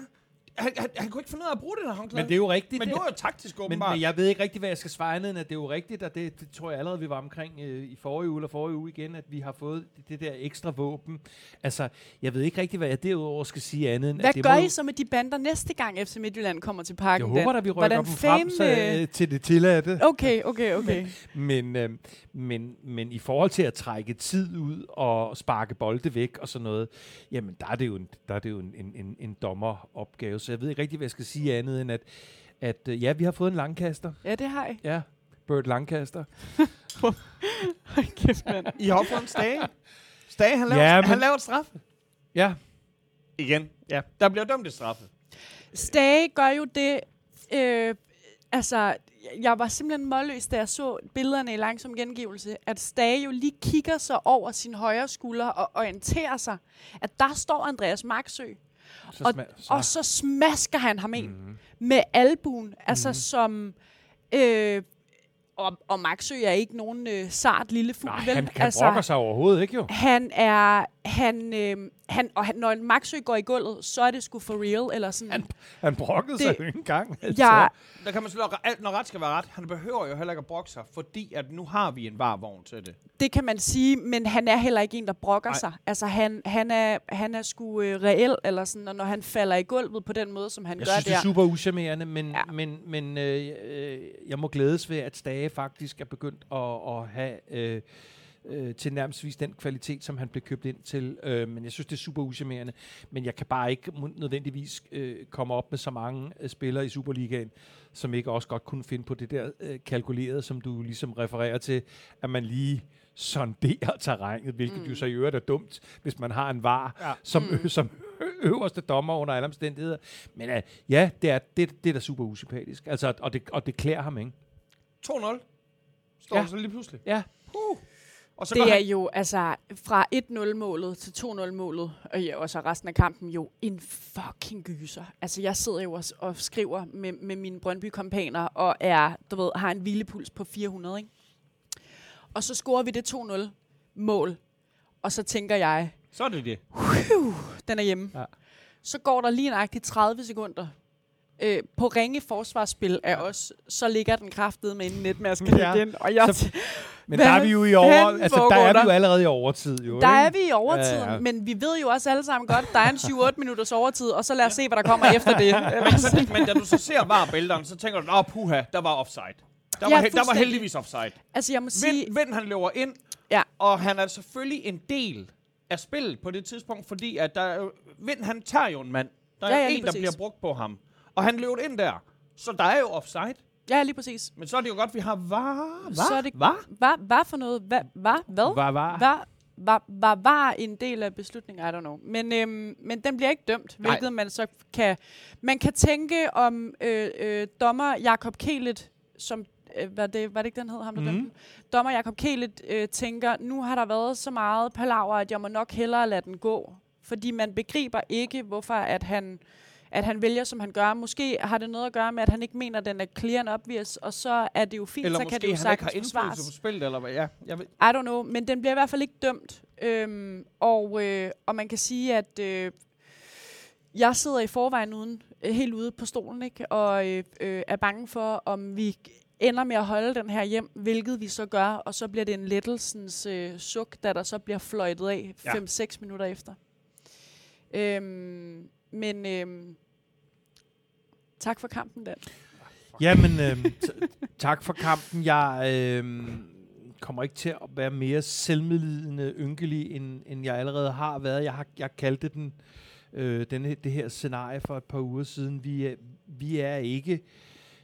Speaker 3: han, han, han kunne ikke finde ud af at bruge det der håndklæde.
Speaker 2: Men det er jo rigtigt.
Speaker 3: men det var jo taktisk
Speaker 2: men,
Speaker 3: åbenbart.
Speaker 2: men jeg ved ikke rigtig, hvad jeg skal svare andet, end at det er jo rigtigt, og det, det tror jeg allerede, vi var omkring øh, i forrige uge eller forrige uge igen, at vi har fået det, det der ekstra våben. Altså, jeg ved ikke rigtig, hvad jeg derudover skal sige andet end,
Speaker 4: Hvad
Speaker 2: at det
Speaker 4: gør
Speaker 2: må,
Speaker 4: I så med de bander næste gang FC Midtjylland kommer til parken?
Speaker 2: Jeg håber, at vi rykker
Speaker 4: Hvordan
Speaker 2: dem frem så,
Speaker 4: fanden,
Speaker 2: øh, til det tilladte.
Speaker 4: Okay, okay, okay.
Speaker 2: Men, øh, men, men i forhold til at trække tid ud og sparke bolde væk og sådan noget, jamen der er det jo en, der er det jo en, en, en, en dommeropgave. Så jeg ved ikke rigtig, hvad jeg skal sige andet end, at, at øh, ja, vi har fået en langkaster.
Speaker 4: Ja, det har I.
Speaker 2: Ja, Bert Langkaster.
Speaker 4: Hold kæft, mand.
Speaker 3: I har fået en stage. Stage, han laver,
Speaker 2: Ja, men-
Speaker 3: han laver et straffe.
Speaker 2: Ja,
Speaker 3: Igen. Ja. Der bliver dømt et straffe.
Speaker 4: Stage gør jo det... Øh, altså, jeg- jeg var simpelthen målløs, da jeg så billederne i langsom gengivelse, at Stage jo lige kigger sig over sin højre skulder og orienterer sig, at der står Andreas Marksø,
Speaker 2: så,
Speaker 4: Og-
Speaker 2: sma-
Speaker 4: og så smasker han ham ind
Speaker 2: Mhm.
Speaker 4: med albuen, altså som... Øh, og, og Maxø er ikke nogen øh, sart lille fugl,
Speaker 2: Nej, han, han
Speaker 4: altså,
Speaker 2: brokker sig overhovedet ikke jo.
Speaker 4: Han er... Han, øh, han, og han, når en Maxø går i gulvet, så er det sgu for real, eller sådan.
Speaker 2: Han, han brokkede
Speaker 4: Det-
Speaker 2: sig jo ikke engang. Altså.
Speaker 4: jeg,
Speaker 3: Der kan man selvfølgelig, alt når ret skal være ret. Han behøver jo heller ikke at brokke sig, fordi at nu har vi en varvogn til det.
Speaker 4: det kan man sige, men han er heller ikke en, der brokker
Speaker 3: Nej.
Speaker 4: sig. Altså, han, han, er, han er sgu øh, reel, eller sådan, og når han falder i gulvet på den måde, som han
Speaker 2: Jeg
Speaker 4: gør
Speaker 2: synes, det
Speaker 4: der.
Speaker 2: er super uschammerende, men, ja.
Speaker 4: Ja.
Speaker 2: men, men øh, øh, jeg må glædes ved, at Stage faktisk er begyndt at, at have øh, øh, til nærmest den kvalitet, som han blev købt ind til. Øh, men jeg synes, det er super uschammerende. Men jeg kan bare ikke nødvendigvis øh, komme op med så mange øh, spillere i Superligaen, som ikke også godt kunne finde på det der øh, kalkulerede, som du ligesom refererer til, at man lige sonderer terrænet, hvilket mm. Jo så i øvrigt er dumt, hvis man har en var,
Speaker 3: Ja.
Speaker 2: som,
Speaker 4: Mm.
Speaker 2: som øverste dommer under alle omstændigheder. Men uh, ja, det er, det, det er da super usympatisk. Altså, og det, og det klæder ham, ikke?
Speaker 3: 2-0. Står
Speaker 2: ja.
Speaker 3: så lige pludselig.
Speaker 2: Ja.
Speaker 3: Uh. Og så
Speaker 4: Det er
Speaker 3: han,
Speaker 4: jo altså fra 1-0-målet til 2-0-målet, og ja, også resten af kampen jo en fucking gyser. Altså jeg sidder jo og, og skriver med, med mine Brøndby-kompaner og er, du ved, har en hvilepuls på 400, ikke? Og så scorer vi det 2-0-mål, og så tænker jeg,
Speaker 3: så er det det.
Speaker 4: den er hjemme.
Speaker 2: Ja.
Speaker 4: Så går der lige nøjagtigt 30 sekunder, øh, på ringe forsvarsspil af os, så ligger den kraftede med en netmaske
Speaker 2: Ja.
Speaker 4: igen. Og jeg
Speaker 2: Så- Men
Speaker 4: Hvad
Speaker 2: der er vi jo i over, altså der er vi jo allerede i overtid, jo.
Speaker 4: Der
Speaker 2: ikke?
Speaker 4: er vi i overtiden,
Speaker 2: Ja,
Speaker 4: ja, men vi ved jo også alle sammen godt, der er en 7-8 minutters overtid, og så lad os se, hvad der kommer efter det.
Speaker 3: Men, så, men da du så ser var så tænker du, åh puha, der var offside. Der,
Speaker 4: Ja,
Speaker 3: var, der var heldigvis offside.
Speaker 4: Altså, jeg må sige...
Speaker 3: Vind, Vind han løber ind,
Speaker 4: Ja.
Speaker 3: og han er selvfølgelig en del af spillet på det tidspunkt, fordi at der er Vind han tager jo en mand. Der er
Speaker 4: Ja,
Speaker 3: ja, en, der
Speaker 4: præcis.
Speaker 3: bliver brugt på ham. Og han løb ind der. Så der er jo offside.
Speaker 4: Ja, lige præcis.
Speaker 3: Men så er det jo godt, vi har var. Hvad?
Speaker 4: Så er det-
Speaker 3: Hvad?
Speaker 4: Hvad, hvad for noget? Hvad? Hvad? Hvad?
Speaker 2: Var, var.
Speaker 4: Var, var, var, var en del af beslutningen? I don't know. Men, øhm, men den bliver ikke dømt,
Speaker 3: Nej.
Speaker 4: hvilket man så kan... Man kan tænke om øh, øh, dommer Jakob Kelet, som... Øh, var, det, var det ikke den hed, ham der
Speaker 2: Mhm.
Speaker 4: mm. dømte den? Dommer Jakob Kelet øh, tænker, nu har der været så meget palaver, at jeg må nok hellere lade den gå. Fordi man begriber ikke, hvorfor at han at han vælger, som han gør. Måske har det noget at gøre med, at han ikke mener, at den er clear and obvious, og så er det jo fint,
Speaker 3: Eller
Speaker 4: så kan
Speaker 3: måske
Speaker 4: det jo
Speaker 3: han ikke har
Speaker 4: sagtens
Speaker 3: indflydelse
Speaker 4: forsvares.
Speaker 3: på spillet, eller hvad? Ja, jeg ved.
Speaker 4: I don't know, men den bliver i hvert fald ikke dømt. Øhm, og, øh, og man kan sige, at øh, jeg sidder i forvejen uden, øh, helt ude på stolen, ikke? og øh, øh, er bange for, om vi ender med at holde den her hjem, hvilket vi så gør, og så bliver det en lettelsens øh, suk, da der så bliver fløjtet af
Speaker 3: Ja.
Speaker 4: 5-6 minutter efter. Øhm, men øhm, tak for kampen, Dan.
Speaker 2: Jamen, øh, tak for kampen. Jeg øh, kommer ikke til at være mere selvmedlidende ynkelig, end, end jeg allerede har været. Jeg har jeg kaldte den øh, denne, det her scenarie for et par uger siden. Vi er, vi er ikke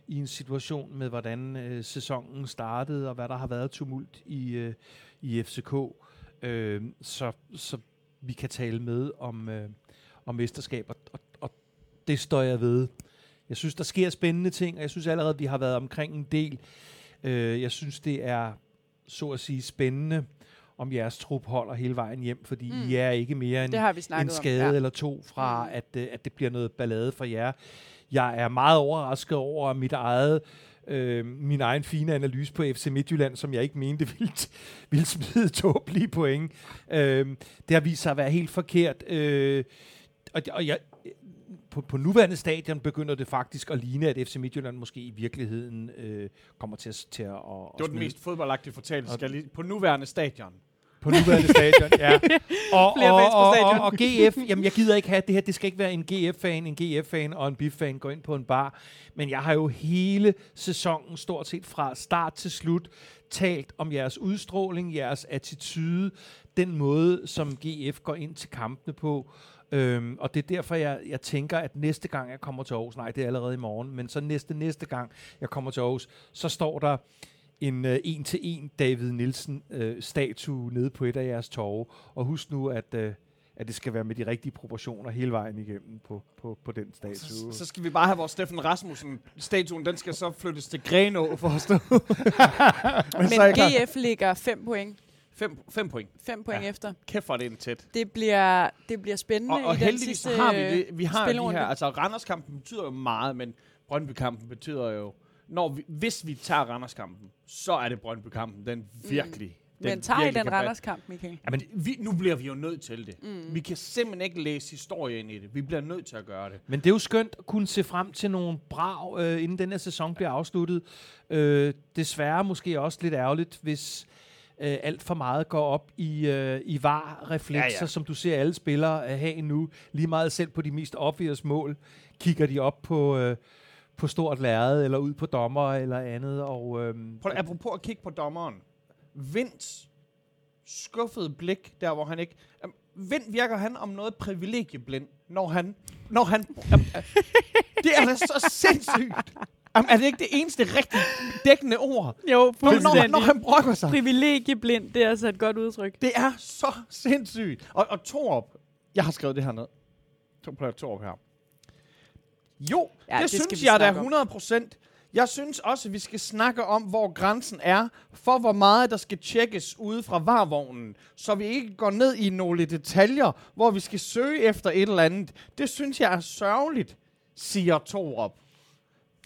Speaker 2: i en situation med, hvordan øh, sæsonen startede, og hvad der har været tumult i, øh, i FCK. Øh, så, så vi kan tale med om, øh, om mesterskab, og, og, og det står jeg ved. Jeg synes, der sker spændende ting, og jeg synes allerede, vi har været omkring en del. Øh, jeg synes, det er så at sige spændende, om jeres trup holder hele vejen hjem, fordi
Speaker 4: Mm.
Speaker 2: I er ikke mere end en skade
Speaker 4: om.
Speaker 2: ja. eller to fra,
Speaker 4: mm.
Speaker 2: at, øh, at det bliver noget ballade for jer. Jeg er meget overrasket over mit eget, øh, min egen fine analyse på FC Midtjylland, som jeg ikke mente ville, ville smide tåbelige point. Øh, det har vist sig at være helt forkert. Øh, og, og jeg, på, på nuværende stadion begynder det faktisk at ligne, at FC Midtjylland måske i virkeligheden øh, kommer til at, til at, at
Speaker 3: Det var den mest fodboldagtige fortælling, skal lige, på nuværende stadion.
Speaker 2: på nuværende stadion, ja. Og,
Speaker 4: Flere
Speaker 2: og,
Speaker 4: fans på
Speaker 2: og,
Speaker 4: stadion.
Speaker 2: og, og GF, jamen jeg gider ikke have det her, det skal ikke være en GF-fan, en GF-fan og en BIF-fan går ind på en bar. Men jeg har jo hele sæsonen, stort set fra start til slut, talt om jeres udstråling, jeres attitude, den måde, som GF går ind til kampene på. Øhm, og det er derfor, jeg, jeg tænker, at næste gang, jeg kommer til Aarhus, nej, det er allerede i morgen, men så næste, næste gang, jeg kommer til Aarhus, så står der en øh, en-til-en David Nielsen-statue nede på et af jeres torve. Og husk nu, at, øh, at det skal være med de rigtige proportioner hele vejen igennem på, på, på den statue.
Speaker 3: Så, så skal vi bare have vores Steffen Rasmussen-statuen, den skal så flyttes til Grenå for at stå.
Speaker 4: Men
Speaker 3: så klar.
Speaker 4: GF ligger 5 point.
Speaker 3: Fem, fem point.
Speaker 4: 5 point
Speaker 3: Ja.
Speaker 4: efter.
Speaker 3: Kæft, er det en tæt.
Speaker 4: Det bliver, det bliver spændende
Speaker 3: Og, og
Speaker 4: i den sidste
Speaker 3: så har vi det. Vi har de her, altså Randerskampen betyder jo meget, men Brøndby-kampen betyder jo, når vi, hvis vi tager Randerskampen, så er det Brøndby-kampen, den virkelig. Den
Speaker 4: Mm. Men tager I
Speaker 3: virkelig
Speaker 4: den. Randers-kamp, Michael?
Speaker 3: Jamen, vi, nu bliver vi jo nødt til det. Mm. Vi kan simpelthen ikke læse historie ind i det. Vi bliver nødt til at gøre det.
Speaker 2: Men det er jo skønt at kunne se frem til nogle brag, øh, inden den her sæson bliver afsluttet. Øh, desværre måske også lidt ærgerligt, hvis øh, alt for meget går op i, øh, i var-reflekser,
Speaker 3: Ja,
Speaker 2: ja, som du ser alle spillere øh, have nu. Lige meget selv på de mest obvious mål, kigger de op på, øh, på stort lærred, eller ud på dommer eller andet. Og, øh,
Speaker 3: Prøv, apropos at kigge på dommeren. Vinds skuffede blik, der hvor han ikke... Vind virker han om noget privilegieblind, når han... Når han det er da så sindssygt. Um, er det ikke det eneste rigtig dækkende ord?
Speaker 4: Jo,
Speaker 3: Når, når, når han brokker sig.
Speaker 4: Privilegieblind, det er altså et godt udtryk.
Speaker 3: Det er så sindssygt. Og, og Torup, jeg har skrevet det her ned. Torup, Torup her. Jo,
Speaker 4: Ja,
Speaker 3: det,
Speaker 4: det
Speaker 3: synes jeg da
Speaker 4: snakke om.
Speaker 3: 100 procent. Jeg synes også, at vi skal snakke om, hvor grænsen er, for hvor meget der skal tjekkes ude fra varvognen, så vi ikke går ned i nogle detaljer, hvor vi skal søge efter et eller andet. Det synes jeg er sørgeligt, siger Torup.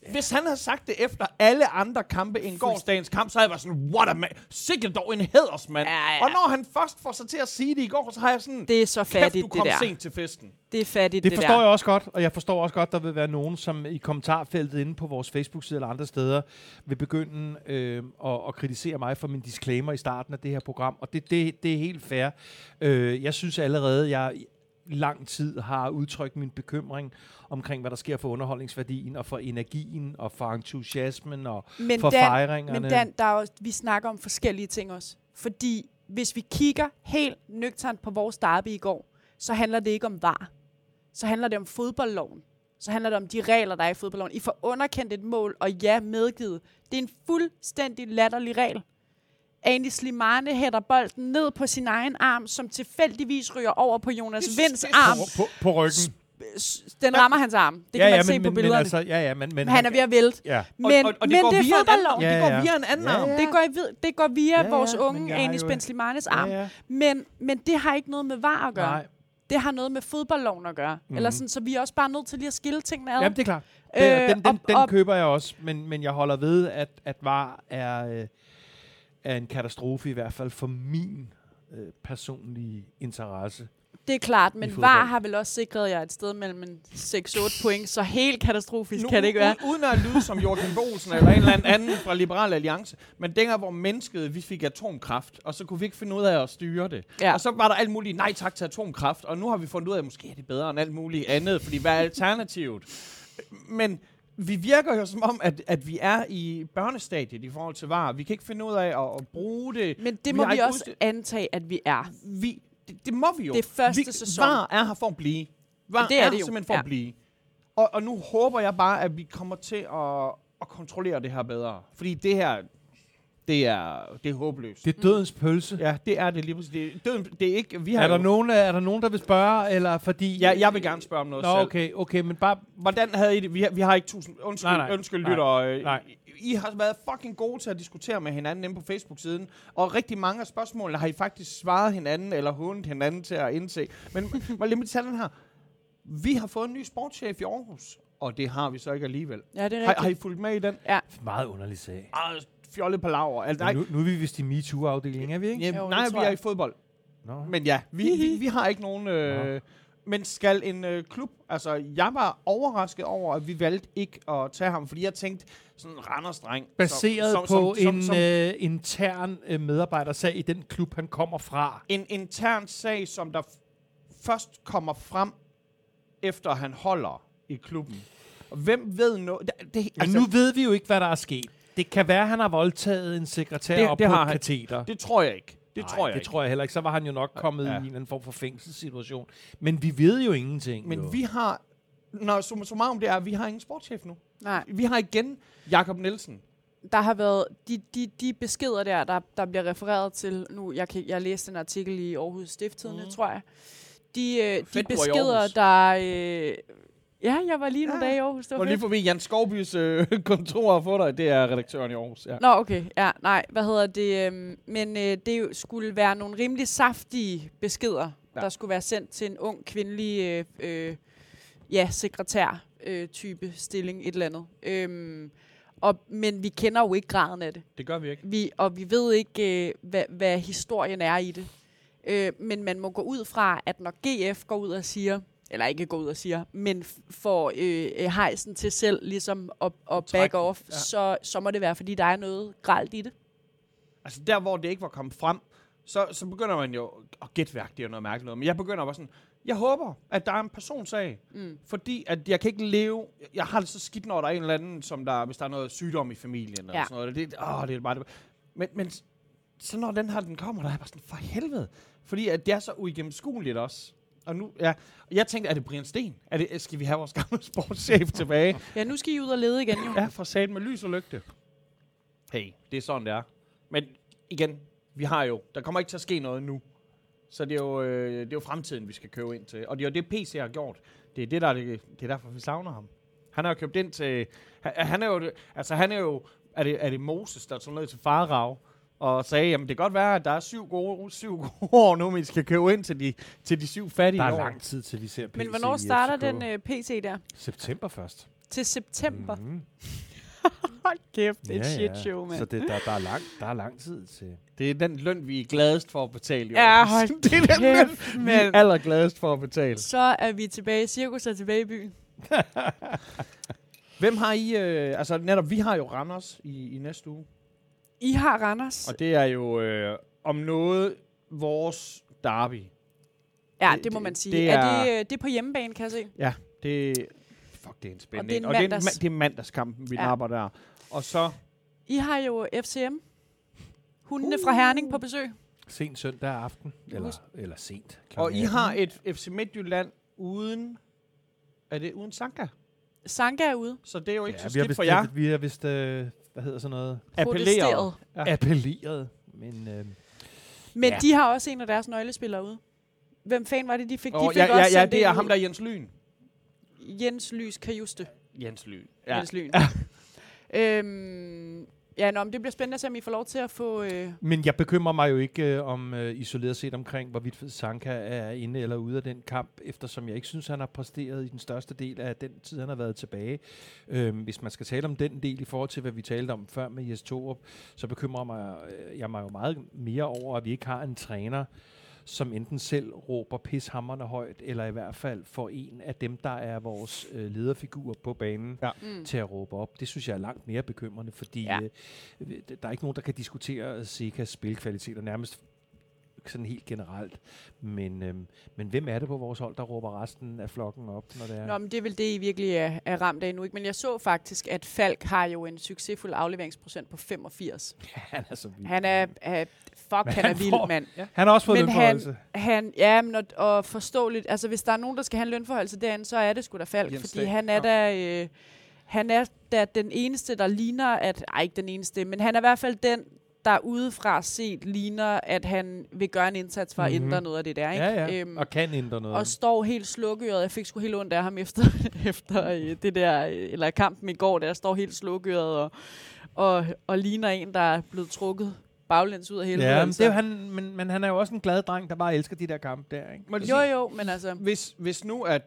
Speaker 3: Hvis han havde sagt det efter alle andre kampe end gårdsdagens kamp, så havde jeg været sådan, what a man. Sikkert dog en hædersmand.
Speaker 4: Ja, ja.
Speaker 3: Og når han først får sig til at sige det i går, så har jeg sådan,
Speaker 4: Det er så
Speaker 3: kæft,
Speaker 4: fattigt,
Speaker 3: du
Speaker 4: det
Speaker 3: kom
Speaker 4: der.
Speaker 3: sent til festen.
Speaker 4: Det er fattigt,
Speaker 2: Det
Speaker 4: det,
Speaker 2: forstår
Speaker 4: der.
Speaker 2: jeg også godt, og jeg forstår også godt, der vil være nogen, som i kommentarfeltet inde på vores Facebook-side eller andre steder, vil begynde øh, at, at kritisere mig for min disclaimer i starten af det her program, og det, det, det er helt fair. Øh, jeg synes allerede, jeg lang tid har udtrykt min bekymring omkring, hvad der sker for underholdningsværdien, og for energien, og for entusiasmen, og
Speaker 4: Men
Speaker 2: for
Speaker 4: Dan,
Speaker 2: fejringerne.
Speaker 4: Men Dan, der er også, vi snakker om forskellige ting også. Fordi hvis vi kigger helt nøgternt på vores derby i går, så handler det ikke om var. Så handler det om fodboldloven. Så handler det om de regler, der er i fodboldloven. I får underkendt et mål, og ja, medgivet. Det er en fuldstændig latterlig regel. Andy Slimane hætter bolden ned på sin egen arm, som tilfældigvis ryger over på Jonas Vinds arm.
Speaker 2: på, på ryggen.
Speaker 4: S- Den rammer hans arm. Det kan
Speaker 2: ja,
Speaker 4: man
Speaker 2: ja,
Speaker 4: se
Speaker 2: men,
Speaker 4: på billederne.
Speaker 2: Men altså, ja, ja, men, men
Speaker 4: han er ved at vælte.
Speaker 2: Ja.
Speaker 4: Men,
Speaker 3: og, og, og det
Speaker 4: men
Speaker 3: går
Speaker 4: det er
Speaker 3: via en anden arm.
Speaker 2: Ja,
Speaker 3: Det går
Speaker 2: ja.
Speaker 3: via en anden
Speaker 2: Ja,
Speaker 3: arm.
Speaker 2: ja.
Speaker 4: Det går, det går via
Speaker 2: Ja,
Speaker 4: ja,
Speaker 2: ja,
Speaker 4: vores unge Anis Benzlimanes arm.
Speaker 2: Ja, ja.
Speaker 4: Men, men det har ikke noget med var at gøre.
Speaker 2: Nej.
Speaker 4: Det har noget med fodboldloven at gøre.
Speaker 2: Mhm.
Speaker 4: Mm. Eller sådan, så vi er også bare nødt til lige at skille tingene ad.
Speaker 2: Jamen, det er klart.
Speaker 4: Øh,
Speaker 2: den den, den
Speaker 4: og-
Speaker 2: køber jeg også, men, men jeg holder ved, at, at VAR er, øh, er en katastrofe, i hvert fald for min øh, personlige interesse.
Speaker 4: det er klart, men var har vel også sikret jer et sted mellem en 6-8 point, så helt katastrofisk
Speaker 3: Nu,
Speaker 4: kan det ikke være.
Speaker 3: Uden at lyde som Joachim Bolsen eller en eller anden anden fra Liberal Alliance. Men dengang, hvor mennesket, vi fik atomkraft, og så kunne vi ikke finde ud af at styre det.
Speaker 4: Ja.
Speaker 3: Og så var der alt muligt nej tak til atomkraft, og nu har vi fundet ud af, at måske er det bedre end alt muligt andet, fordi hvad er alternativet? Men vi virker jo som om, at, at vi er i børnestadiet i forhold til var. Vi kan ikke finde ud af at, at bruge det.
Speaker 4: Men det
Speaker 3: Vi
Speaker 4: må vi
Speaker 3: ikke
Speaker 4: også
Speaker 3: udst-
Speaker 4: antage, at vi er.
Speaker 3: Vi, det, det må vi jo.
Speaker 4: Det første
Speaker 3: vi,
Speaker 4: sæson.
Speaker 3: VAR er her for at blive. VAR
Speaker 4: Det er
Speaker 3: er,
Speaker 4: det jo,
Speaker 3: simpelthen for
Speaker 4: ja.
Speaker 3: at blive. Og, og nu håber jeg bare, at vi kommer til at, at kontrollere det her bedre. Fordi det her, det er, det er håbløst.
Speaker 2: Det er dødens pølse.
Speaker 3: ja, det er det lige præcis. Det, døden, det er ikke... Vi har
Speaker 2: Er der,
Speaker 3: jo-
Speaker 2: nogen, er der nogen, der vil spørge, eller fordi...
Speaker 3: Ja, jeg vil gerne spørge om noget
Speaker 2: Nå,
Speaker 3: selv.
Speaker 2: okay, okay, men bare...
Speaker 3: Hvordan havde I det? Vi har, vi har ikke tusind... Undskyld,
Speaker 2: Nej,
Speaker 3: nej, undskyld
Speaker 2: Nej.
Speaker 3: lytter. øh,
Speaker 2: Nej.
Speaker 3: I, I har været fucking gode til at diskutere med hinanden inde på Facebook-siden. Og rigtig mange af spørgsmålene har I faktisk svaret hinanden, eller hundet hinanden til at indse. Men må mig tage den her. Vi har fået en ny sportschef i Aarhus. Og det har vi så ikke alligevel.
Speaker 4: Ja, det er
Speaker 3: Har,
Speaker 4: rigtigt.
Speaker 3: har I fulgt med i den?
Speaker 2: Meget underlig sag.
Speaker 3: Ah, fjollet palaver. Altså, nej,
Speaker 2: Nu, nu er vi vist i MeToo-afdelingen, er vi ikke?
Speaker 3: ja,
Speaker 4: Jo,
Speaker 3: nej vi er i fodbold.
Speaker 2: Nå.
Speaker 3: Men ja, vi, vi, vi har ikke nogen... Øh, men skal en øh, klub... Altså, jeg var overrasket over, at vi valgte ikke at tage ham, fordi jeg tænkte, sådan en Randers-dreng... som-
Speaker 2: Baseret
Speaker 3: som-
Speaker 2: på
Speaker 3: som- som-
Speaker 2: en
Speaker 3: som-
Speaker 2: øh, intern øh, medarbejdersag i den klub, han kommer fra.
Speaker 3: en intern sag, som der f- først kommer frem, efter han holder i klubben. Og hvem ved noget? Det,
Speaker 2: Altså, nu ved vi jo ikke, hvad der er sket. Det kan være, at han har voldtaget en sekretær
Speaker 3: Det-
Speaker 2: op
Speaker 3: det
Speaker 2: på
Speaker 3: har
Speaker 2: et
Speaker 3: han.
Speaker 2: kateter.
Speaker 3: det tror jeg ikke. Det
Speaker 2: Nej,
Speaker 3: tror jeg
Speaker 2: det
Speaker 3: ikke.
Speaker 2: tror jeg heller ikke. Så var han jo nok kommet
Speaker 3: Ja.
Speaker 2: i en eller anden form for fængselssituation. Men vi ved jo ingenting.
Speaker 3: Men
Speaker 2: jo.
Speaker 3: vi har... Når summa summarum det er, at vi har ingen sportschef nu.
Speaker 4: Nej,
Speaker 3: Vi har igen Jakob Nielsen.
Speaker 4: der har været de, de, de beskeder der, der, der bliver refereret til nu. Jeg, kan, jeg læste en artikel i Aarhus Stifttidende,
Speaker 3: Mhm.
Speaker 4: mm. tror jeg. De, øh, de
Speaker 3: er
Speaker 4: beskeder, der... Øh, ja, jeg var lige nogle
Speaker 3: Ja.
Speaker 4: dage i Aarhus. Det
Speaker 3: Og
Speaker 4: var
Speaker 3: lige forbi Jan Skovbys øh, kontor for dig, det er redaktøren i Aarhus. Ja.
Speaker 4: Nå, okay. Ja, nej, hvad hedder det? øhm, Men øh, det skulle være nogle rimelig saftige beskeder,
Speaker 3: Ja.
Speaker 4: ja. der skulle være sendt til en ung kvindelig øh, øh, ja, sekretær øh, type stilling, et eller andet. Øhm, og, men vi kender jo ikke graden af det.
Speaker 3: Det gør vi ikke.
Speaker 4: Vi, og vi ved ikke, øh, hvad, hvad historien er i det. Øh, men man må gå ud fra, at når GF går ud og siger, eller ikke går ud og siger, men får øh, øh, hejsen til selv ligesom at, at back off,
Speaker 3: ja.
Speaker 4: så, så må det være, fordi der er noget gralt i det.
Speaker 3: Altså der, hvor det ikke var kommet frem, så, så begynder man jo... Og gætværk, det er jo noget mærkeligt noget. Men jeg begynder bare sådan... Jeg håber, at der er en personsag.
Speaker 4: Mm.
Speaker 3: Fordi at jeg kan ikke leve... Jeg har det så skidt, når der er en eller anden, som der, hvis der er noget sygdom i familien. Eller
Speaker 4: Ja.
Speaker 3: sådan noget. Det, åh, det er bare det. Men, men så når den her, den kommer, der er bare sådan, for helvede. Fordi at det er så uigennemskueligt også. Og nu, ja, jeg tænkte, er det Brian Sten? Er det, skal vi have vores gamle sportschef tilbage?
Speaker 4: Ja, nu skal I ud og lede igen jo.
Speaker 3: Ja, for sat med lys og lygte. Hey, det er sådan, det er. Men igen, vi har jo, der kommer ikke til at ske noget nu. Så det er jo, øh, det er jo fremtiden, vi skal købe ind til. Og det er jo det, PC har gjort. Det er, det, der, er det, det er derfor, vi savner ham. Han har jo købt ind til... Han, han er jo... Altså, han er jo... Er det, er det Moses, der tog ned til Farag og sagde, jamen det kan godt være, at der er syv gode, syv gode år nu, men vi skal købe ind til de, til de syv fattige
Speaker 2: Der er
Speaker 3: år.
Speaker 2: lang tid til, vi ser PC
Speaker 4: Men hvornår
Speaker 2: i
Speaker 4: starter
Speaker 2: FCK.
Speaker 4: den øh, PC der?
Speaker 2: September først.
Speaker 4: til september. Mm.
Speaker 2: Mm.
Speaker 4: Hold kæft, det er et
Speaker 2: Ja,
Speaker 4: shit show, mand.
Speaker 2: Så det, der, der, er lang, der er lang tid til.
Speaker 3: Det er den løn, vi er gladest for at betale. i
Speaker 4: Ja,
Speaker 3: år.
Speaker 4: hold
Speaker 3: det er den løn,
Speaker 4: kæft,
Speaker 3: vi er allergladest for at betale.
Speaker 4: Så er vi tilbage. Cirkus er tilbage i byen.
Speaker 3: Hvem har I... Øh, altså netop, vi har jo Randers i, i næste uge.
Speaker 4: I har Randers.
Speaker 3: Og det er jo øh, om noget vores derby.
Speaker 4: Ja,
Speaker 3: det-
Speaker 4: det må man sige.
Speaker 3: det
Speaker 4: er,
Speaker 3: er-
Speaker 4: det, øh, det er på hjemmebane, kan jeg se?
Speaker 3: Ja, det... Fuck, det er en spændende.
Speaker 4: Og det er en
Speaker 3: og det er, en,
Speaker 4: mandags.
Speaker 3: ma- det er mandagskampen, vi
Speaker 4: Ja.
Speaker 3: napper der. Og så...
Speaker 4: I har jo FCM. Hundene fra Herning på besøg.
Speaker 2: Sent søndag aften. Eller, eller sent.
Speaker 3: Og I
Speaker 2: 18.
Speaker 3: har et FC Midtjylland uden... Er det uden Sanka?
Speaker 4: Sanka er ude.
Speaker 3: Så det er jo ikke
Speaker 2: Ja,
Speaker 3: så
Speaker 2: vi har
Speaker 3: skidt
Speaker 2: vist,
Speaker 3: for jer.
Speaker 2: Vi har vist, øh, hvad hedder sådan noget?
Speaker 3: Appelleret. Ja.
Speaker 2: Appelleret. Men øh,
Speaker 4: Men
Speaker 2: Ja.
Speaker 4: de har også en af deres nøglespillere ude. Hvem fanden var det, de fik? De
Speaker 3: Og
Speaker 4: fik
Speaker 3: ja, ja,
Speaker 4: også
Speaker 3: ja, det er ham, der er Jens Lyn.
Speaker 4: Jens Lys Kajuste.
Speaker 3: Jens Lyn.
Speaker 4: Ja. Jens Lyn. øhm, ja, nå, men det bliver spændende at se, om I får lov til at få... Øh,
Speaker 2: Men jeg bekymrer mig jo ikke øh, om øh, isoleret set omkring, hvorvidt Sanka er inde eller ude af den kamp, eftersom jeg ikke synes, han har præsteret i den største del af den tid, han har været tilbage. Øh, hvis man skal tale om den del i forhold til, hvad vi talte om før med Jes Torup, så bekymrer mig, øh, jeg mig jo meget mere over, at vi ikke har en træner, som enten selv råber pishammerne højt, eller i hvert fald får en af dem, der er vores øh, lederfigurer på banen,
Speaker 3: Ja.
Speaker 4: mm.
Speaker 2: til at råbe op. Det synes jeg er langt mere bekymrende, fordi
Speaker 4: Ja.
Speaker 2: øh, der er ikke nogen, der kan diskutere Sekas spilkvaliteter nærmest sådan helt generelt. Men, øhm, men hvem er det på vores hold, der råber resten af flokken op, når det er?
Speaker 4: Nå, men det er vel det, I virkelig er, er ramt af nu. Ikke? Men jeg så faktisk, at Falk har jo en succesfuld afleveringsprocent på 85.
Speaker 2: han er så vild.
Speaker 4: Han er... er fuck,
Speaker 2: Men
Speaker 4: han er
Speaker 2: han
Speaker 4: vild,
Speaker 2: får-
Speaker 4: mand.
Speaker 2: han har også fået
Speaker 4: Men
Speaker 2: lønforholdelse.
Speaker 4: Han, ja, men og, og forståeligt. Altså, hvis der er nogen, der skal have en lønforholdelse derinde, så er det sgu da Falk.
Speaker 3: Jens
Speaker 4: fordi
Speaker 3: Dage.
Speaker 4: han er
Speaker 3: Ja.
Speaker 4: da... Øh, han er da den eneste, der ligner, at... Ej, ikke den eneste, men han er i hvert fald den, der udefra set ligner, at han vil gøre en indsats for at
Speaker 2: Mhm.
Speaker 4: ændre noget af det der, ikke?
Speaker 2: Ja, ja.
Speaker 4: Øhm,
Speaker 2: og kan ændre noget.
Speaker 4: og står helt slukøret. Jeg fik sgu helt ondt af ham efter, efter øh, det der, øh, eller kampen i går, der står helt slukøret og, og, og ligner en, der er blevet trukket baglæns ud af helvede.
Speaker 2: ja, men,
Speaker 4: altså.
Speaker 2: det er jo han, men, men han er jo også en glad dreng, der bare elsker de der kampe der. Ikke?
Speaker 3: Må jeg
Speaker 4: Jo, jo, men altså...
Speaker 3: Hvis, hvis nu at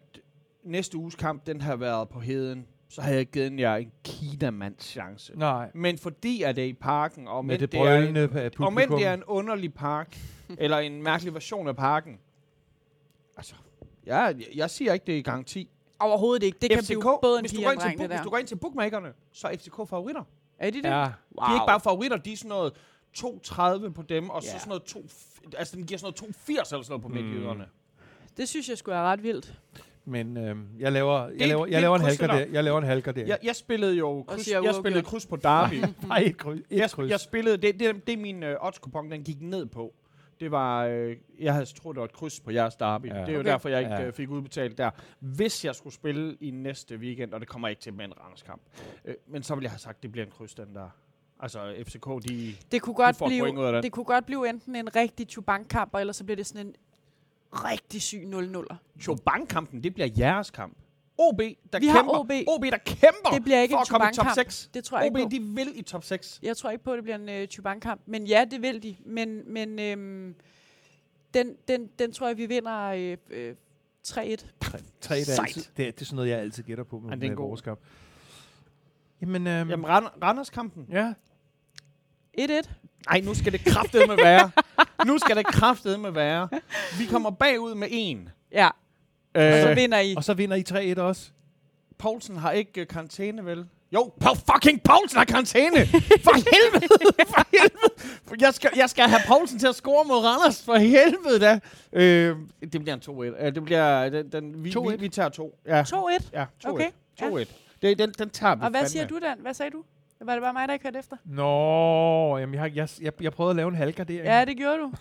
Speaker 3: næste uges kamp, den har været på heden, så havde jeg givet jer en kinamands chance.
Speaker 2: Nej,
Speaker 3: Men fordi at det er i parken, og
Speaker 2: med
Speaker 3: men
Speaker 2: det
Speaker 3: det, er en,
Speaker 2: publikum.
Speaker 3: og men det er en underlig park, eller en mærkelig version af parken, altså, ja, jeg, jeg siger ikke, det er garanti.
Speaker 4: Overhovedet ikke. Det kan
Speaker 3: FCK,
Speaker 4: blive både en
Speaker 3: hvis, du går ind til book, hvis du går ind til bookmakerne, så er FCK favoritter.
Speaker 4: Er de det?
Speaker 2: Ja,
Speaker 3: Wow. De er ikke bare favoritter, de er sådan noget 2,30 på dem, og så
Speaker 4: Ja.
Speaker 3: sådan noget 2, altså den giver sådan noget 2,80 eller sådan noget på
Speaker 2: Mm.
Speaker 3: midtjyderne.
Speaker 4: Det synes jeg skulle er ret vildt.
Speaker 2: Men øhm, jeg laver,
Speaker 3: Det
Speaker 2: jeg
Speaker 3: er
Speaker 2: laver, jeg
Speaker 3: er
Speaker 2: laver en halker
Speaker 3: det
Speaker 2: der. Jeg laver en halker der.
Speaker 3: Jeg, jeg spillede jo kryds,
Speaker 4: siger
Speaker 3: jeg spillede kryds på Derby.
Speaker 2: Nej, et kryds. Et
Speaker 3: jeg,
Speaker 2: kryds.
Speaker 3: jeg spillede, det, det, det er min øh, odds-kupon, den gik ned på. Det var, øh, jeg havde troet, det var et kryds på jeres derby.
Speaker 2: Ja.
Speaker 3: Det er jo
Speaker 4: Okay.
Speaker 3: derfor, jeg ikke
Speaker 2: Ja.
Speaker 3: øh, fik udbetalt der. Hvis jeg skulle spille i næste weekend, og det kommer ikke til med en Randers-kamp, øh, men så ville jeg have sagt, det bliver en kryds, den der. Altså, FCK, de...
Speaker 4: Det kunne godt,
Speaker 3: får ud af
Speaker 4: blive, det kunne godt blive enten en rigtig chubank-kamp, eller så bliver det sådan en rigtig syg 0-0'er.
Speaker 3: Chobank-kampen, det bliver jeres kamp. OB, der
Speaker 4: Vi har
Speaker 3: kæmper.
Speaker 4: OB.
Speaker 3: OB, der kæmper
Speaker 4: Det bliver ikke
Speaker 3: for
Speaker 4: en
Speaker 3: at komme i top
Speaker 4: Chubank-kamp.
Speaker 3: 6.
Speaker 4: Det tror jeg
Speaker 3: OB,
Speaker 4: ikke på.
Speaker 3: de vil i top 6.
Speaker 4: Jeg tror ikke på, at det bliver en øh, chubank-kamp. Men ja, det vil de. Men, men øhm, den, den, den tror jeg, vi vinder øh, øh, 3-1.
Speaker 2: Tre, det, er
Speaker 3: Sejt.
Speaker 2: altid, det, er, det er sådan noget, jeg altid gætter på med,
Speaker 3: Ja,
Speaker 2: med vores kamp. Jamen, øhm,
Speaker 3: Jamen, Rand- Randers-kampen.
Speaker 2: ja.
Speaker 4: 1-1.
Speaker 3: Nej, nu skal det kraftedeme være. nu skal det kraftedeme være. Vi kommer bagud med en.
Speaker 4: Ja, og så
Speaker 3: Øh,
Speaker 4: vinder I.
Speaker 2: Og så vinder I 3-1 også.
Speaker 3: Poulsen har ikke uh, karantæne, vel? Jo, Paul fucking Poulsen har karantæne! For helvede! For helvede! Jeg skal, jeg skal have Poulsen til at score mod Randers. For helvede da! Øh, det bliver en 2-1. Uh, det bliver... Den, den, vi,
Speaker 2: 2-1.
Speaker 3: vi, vi tager to. Ja,
Speaker 4: 2-1.
Speaker 3: ja 2-1.
Speaker 4: Okay, ja.
Speaker 3: 2-1. Det, den, den tager vi
Speaker 4: Og hvad
Speaker 3: fandme.
Speaker 4: siger du, Dan? Hvad sagde du? Var det bare mig, der ikke hørte efter?
Speaker 2: Nå, jamen jeg, har, jeg, jeg, jeg prøvede at lave en halvgardering.
Speaker 4: Ja, det gjorde du.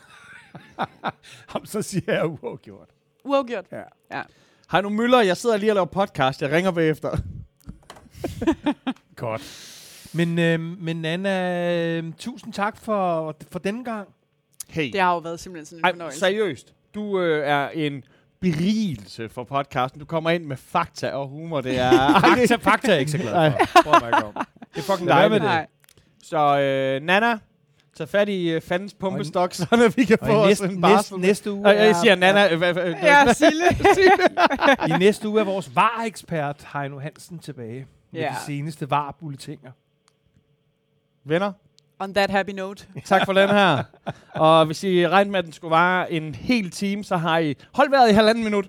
Speaker 2: Jamen, så siger jeg uafgjort.
Speaker 4: Uafgjort.
Speaker 2: Ja.
Speaker 3: Har du Møller? Jeg sidder lige og laver podcast. Jeg ringer bagefter.
Speaker 2: Godt. Men, øh, men Anna, øh, tusind tak for, for denne gang.
Speaker 3: Hey.
Speaker 4: Det har jo været simpelthen sådan en
Speaker 3: Ej,
Speaker 4: fornøjelse.
Speaker 3: seriøst. Du øh, er en berigelse for podcasten. Du kommer ind med fakta og humor. Det er...
Speaker 2: Fakta, fakta er jeg ikke så glad for. Prøv at.
Speaker 3: Det er fucking
Speaker 2: være med det.
Speaker 4: Nej.
Speaker 3: Så øh, Nana, tage fat i uh, fandens pumpestok, så vi kan få os
Speaker 2: næste,
Speaker 3: en
Speaker 2: næste,
Speaker 3: barsel.
Speaker 2: næste uge
Speaker 3: Og jeg
Speaker 2: er-
Speaker 3: siger Nana. øh, hvad- hvad-
Speaker 4: Ja, Sille.
Speaker 2: I næste uge er vores VAR-ekspert Heino Hansen tilbage med
Speaker 4: Ja.
Speaker 2: de seneste VAR-bulletinger.
Speaker 3: Venner,
Speaker 4: On that happy note.
Speaker 3: tak for den her. Og hvis I regner med, at den skulle vare en hel time, så har I holdt vejret i halvanden minut.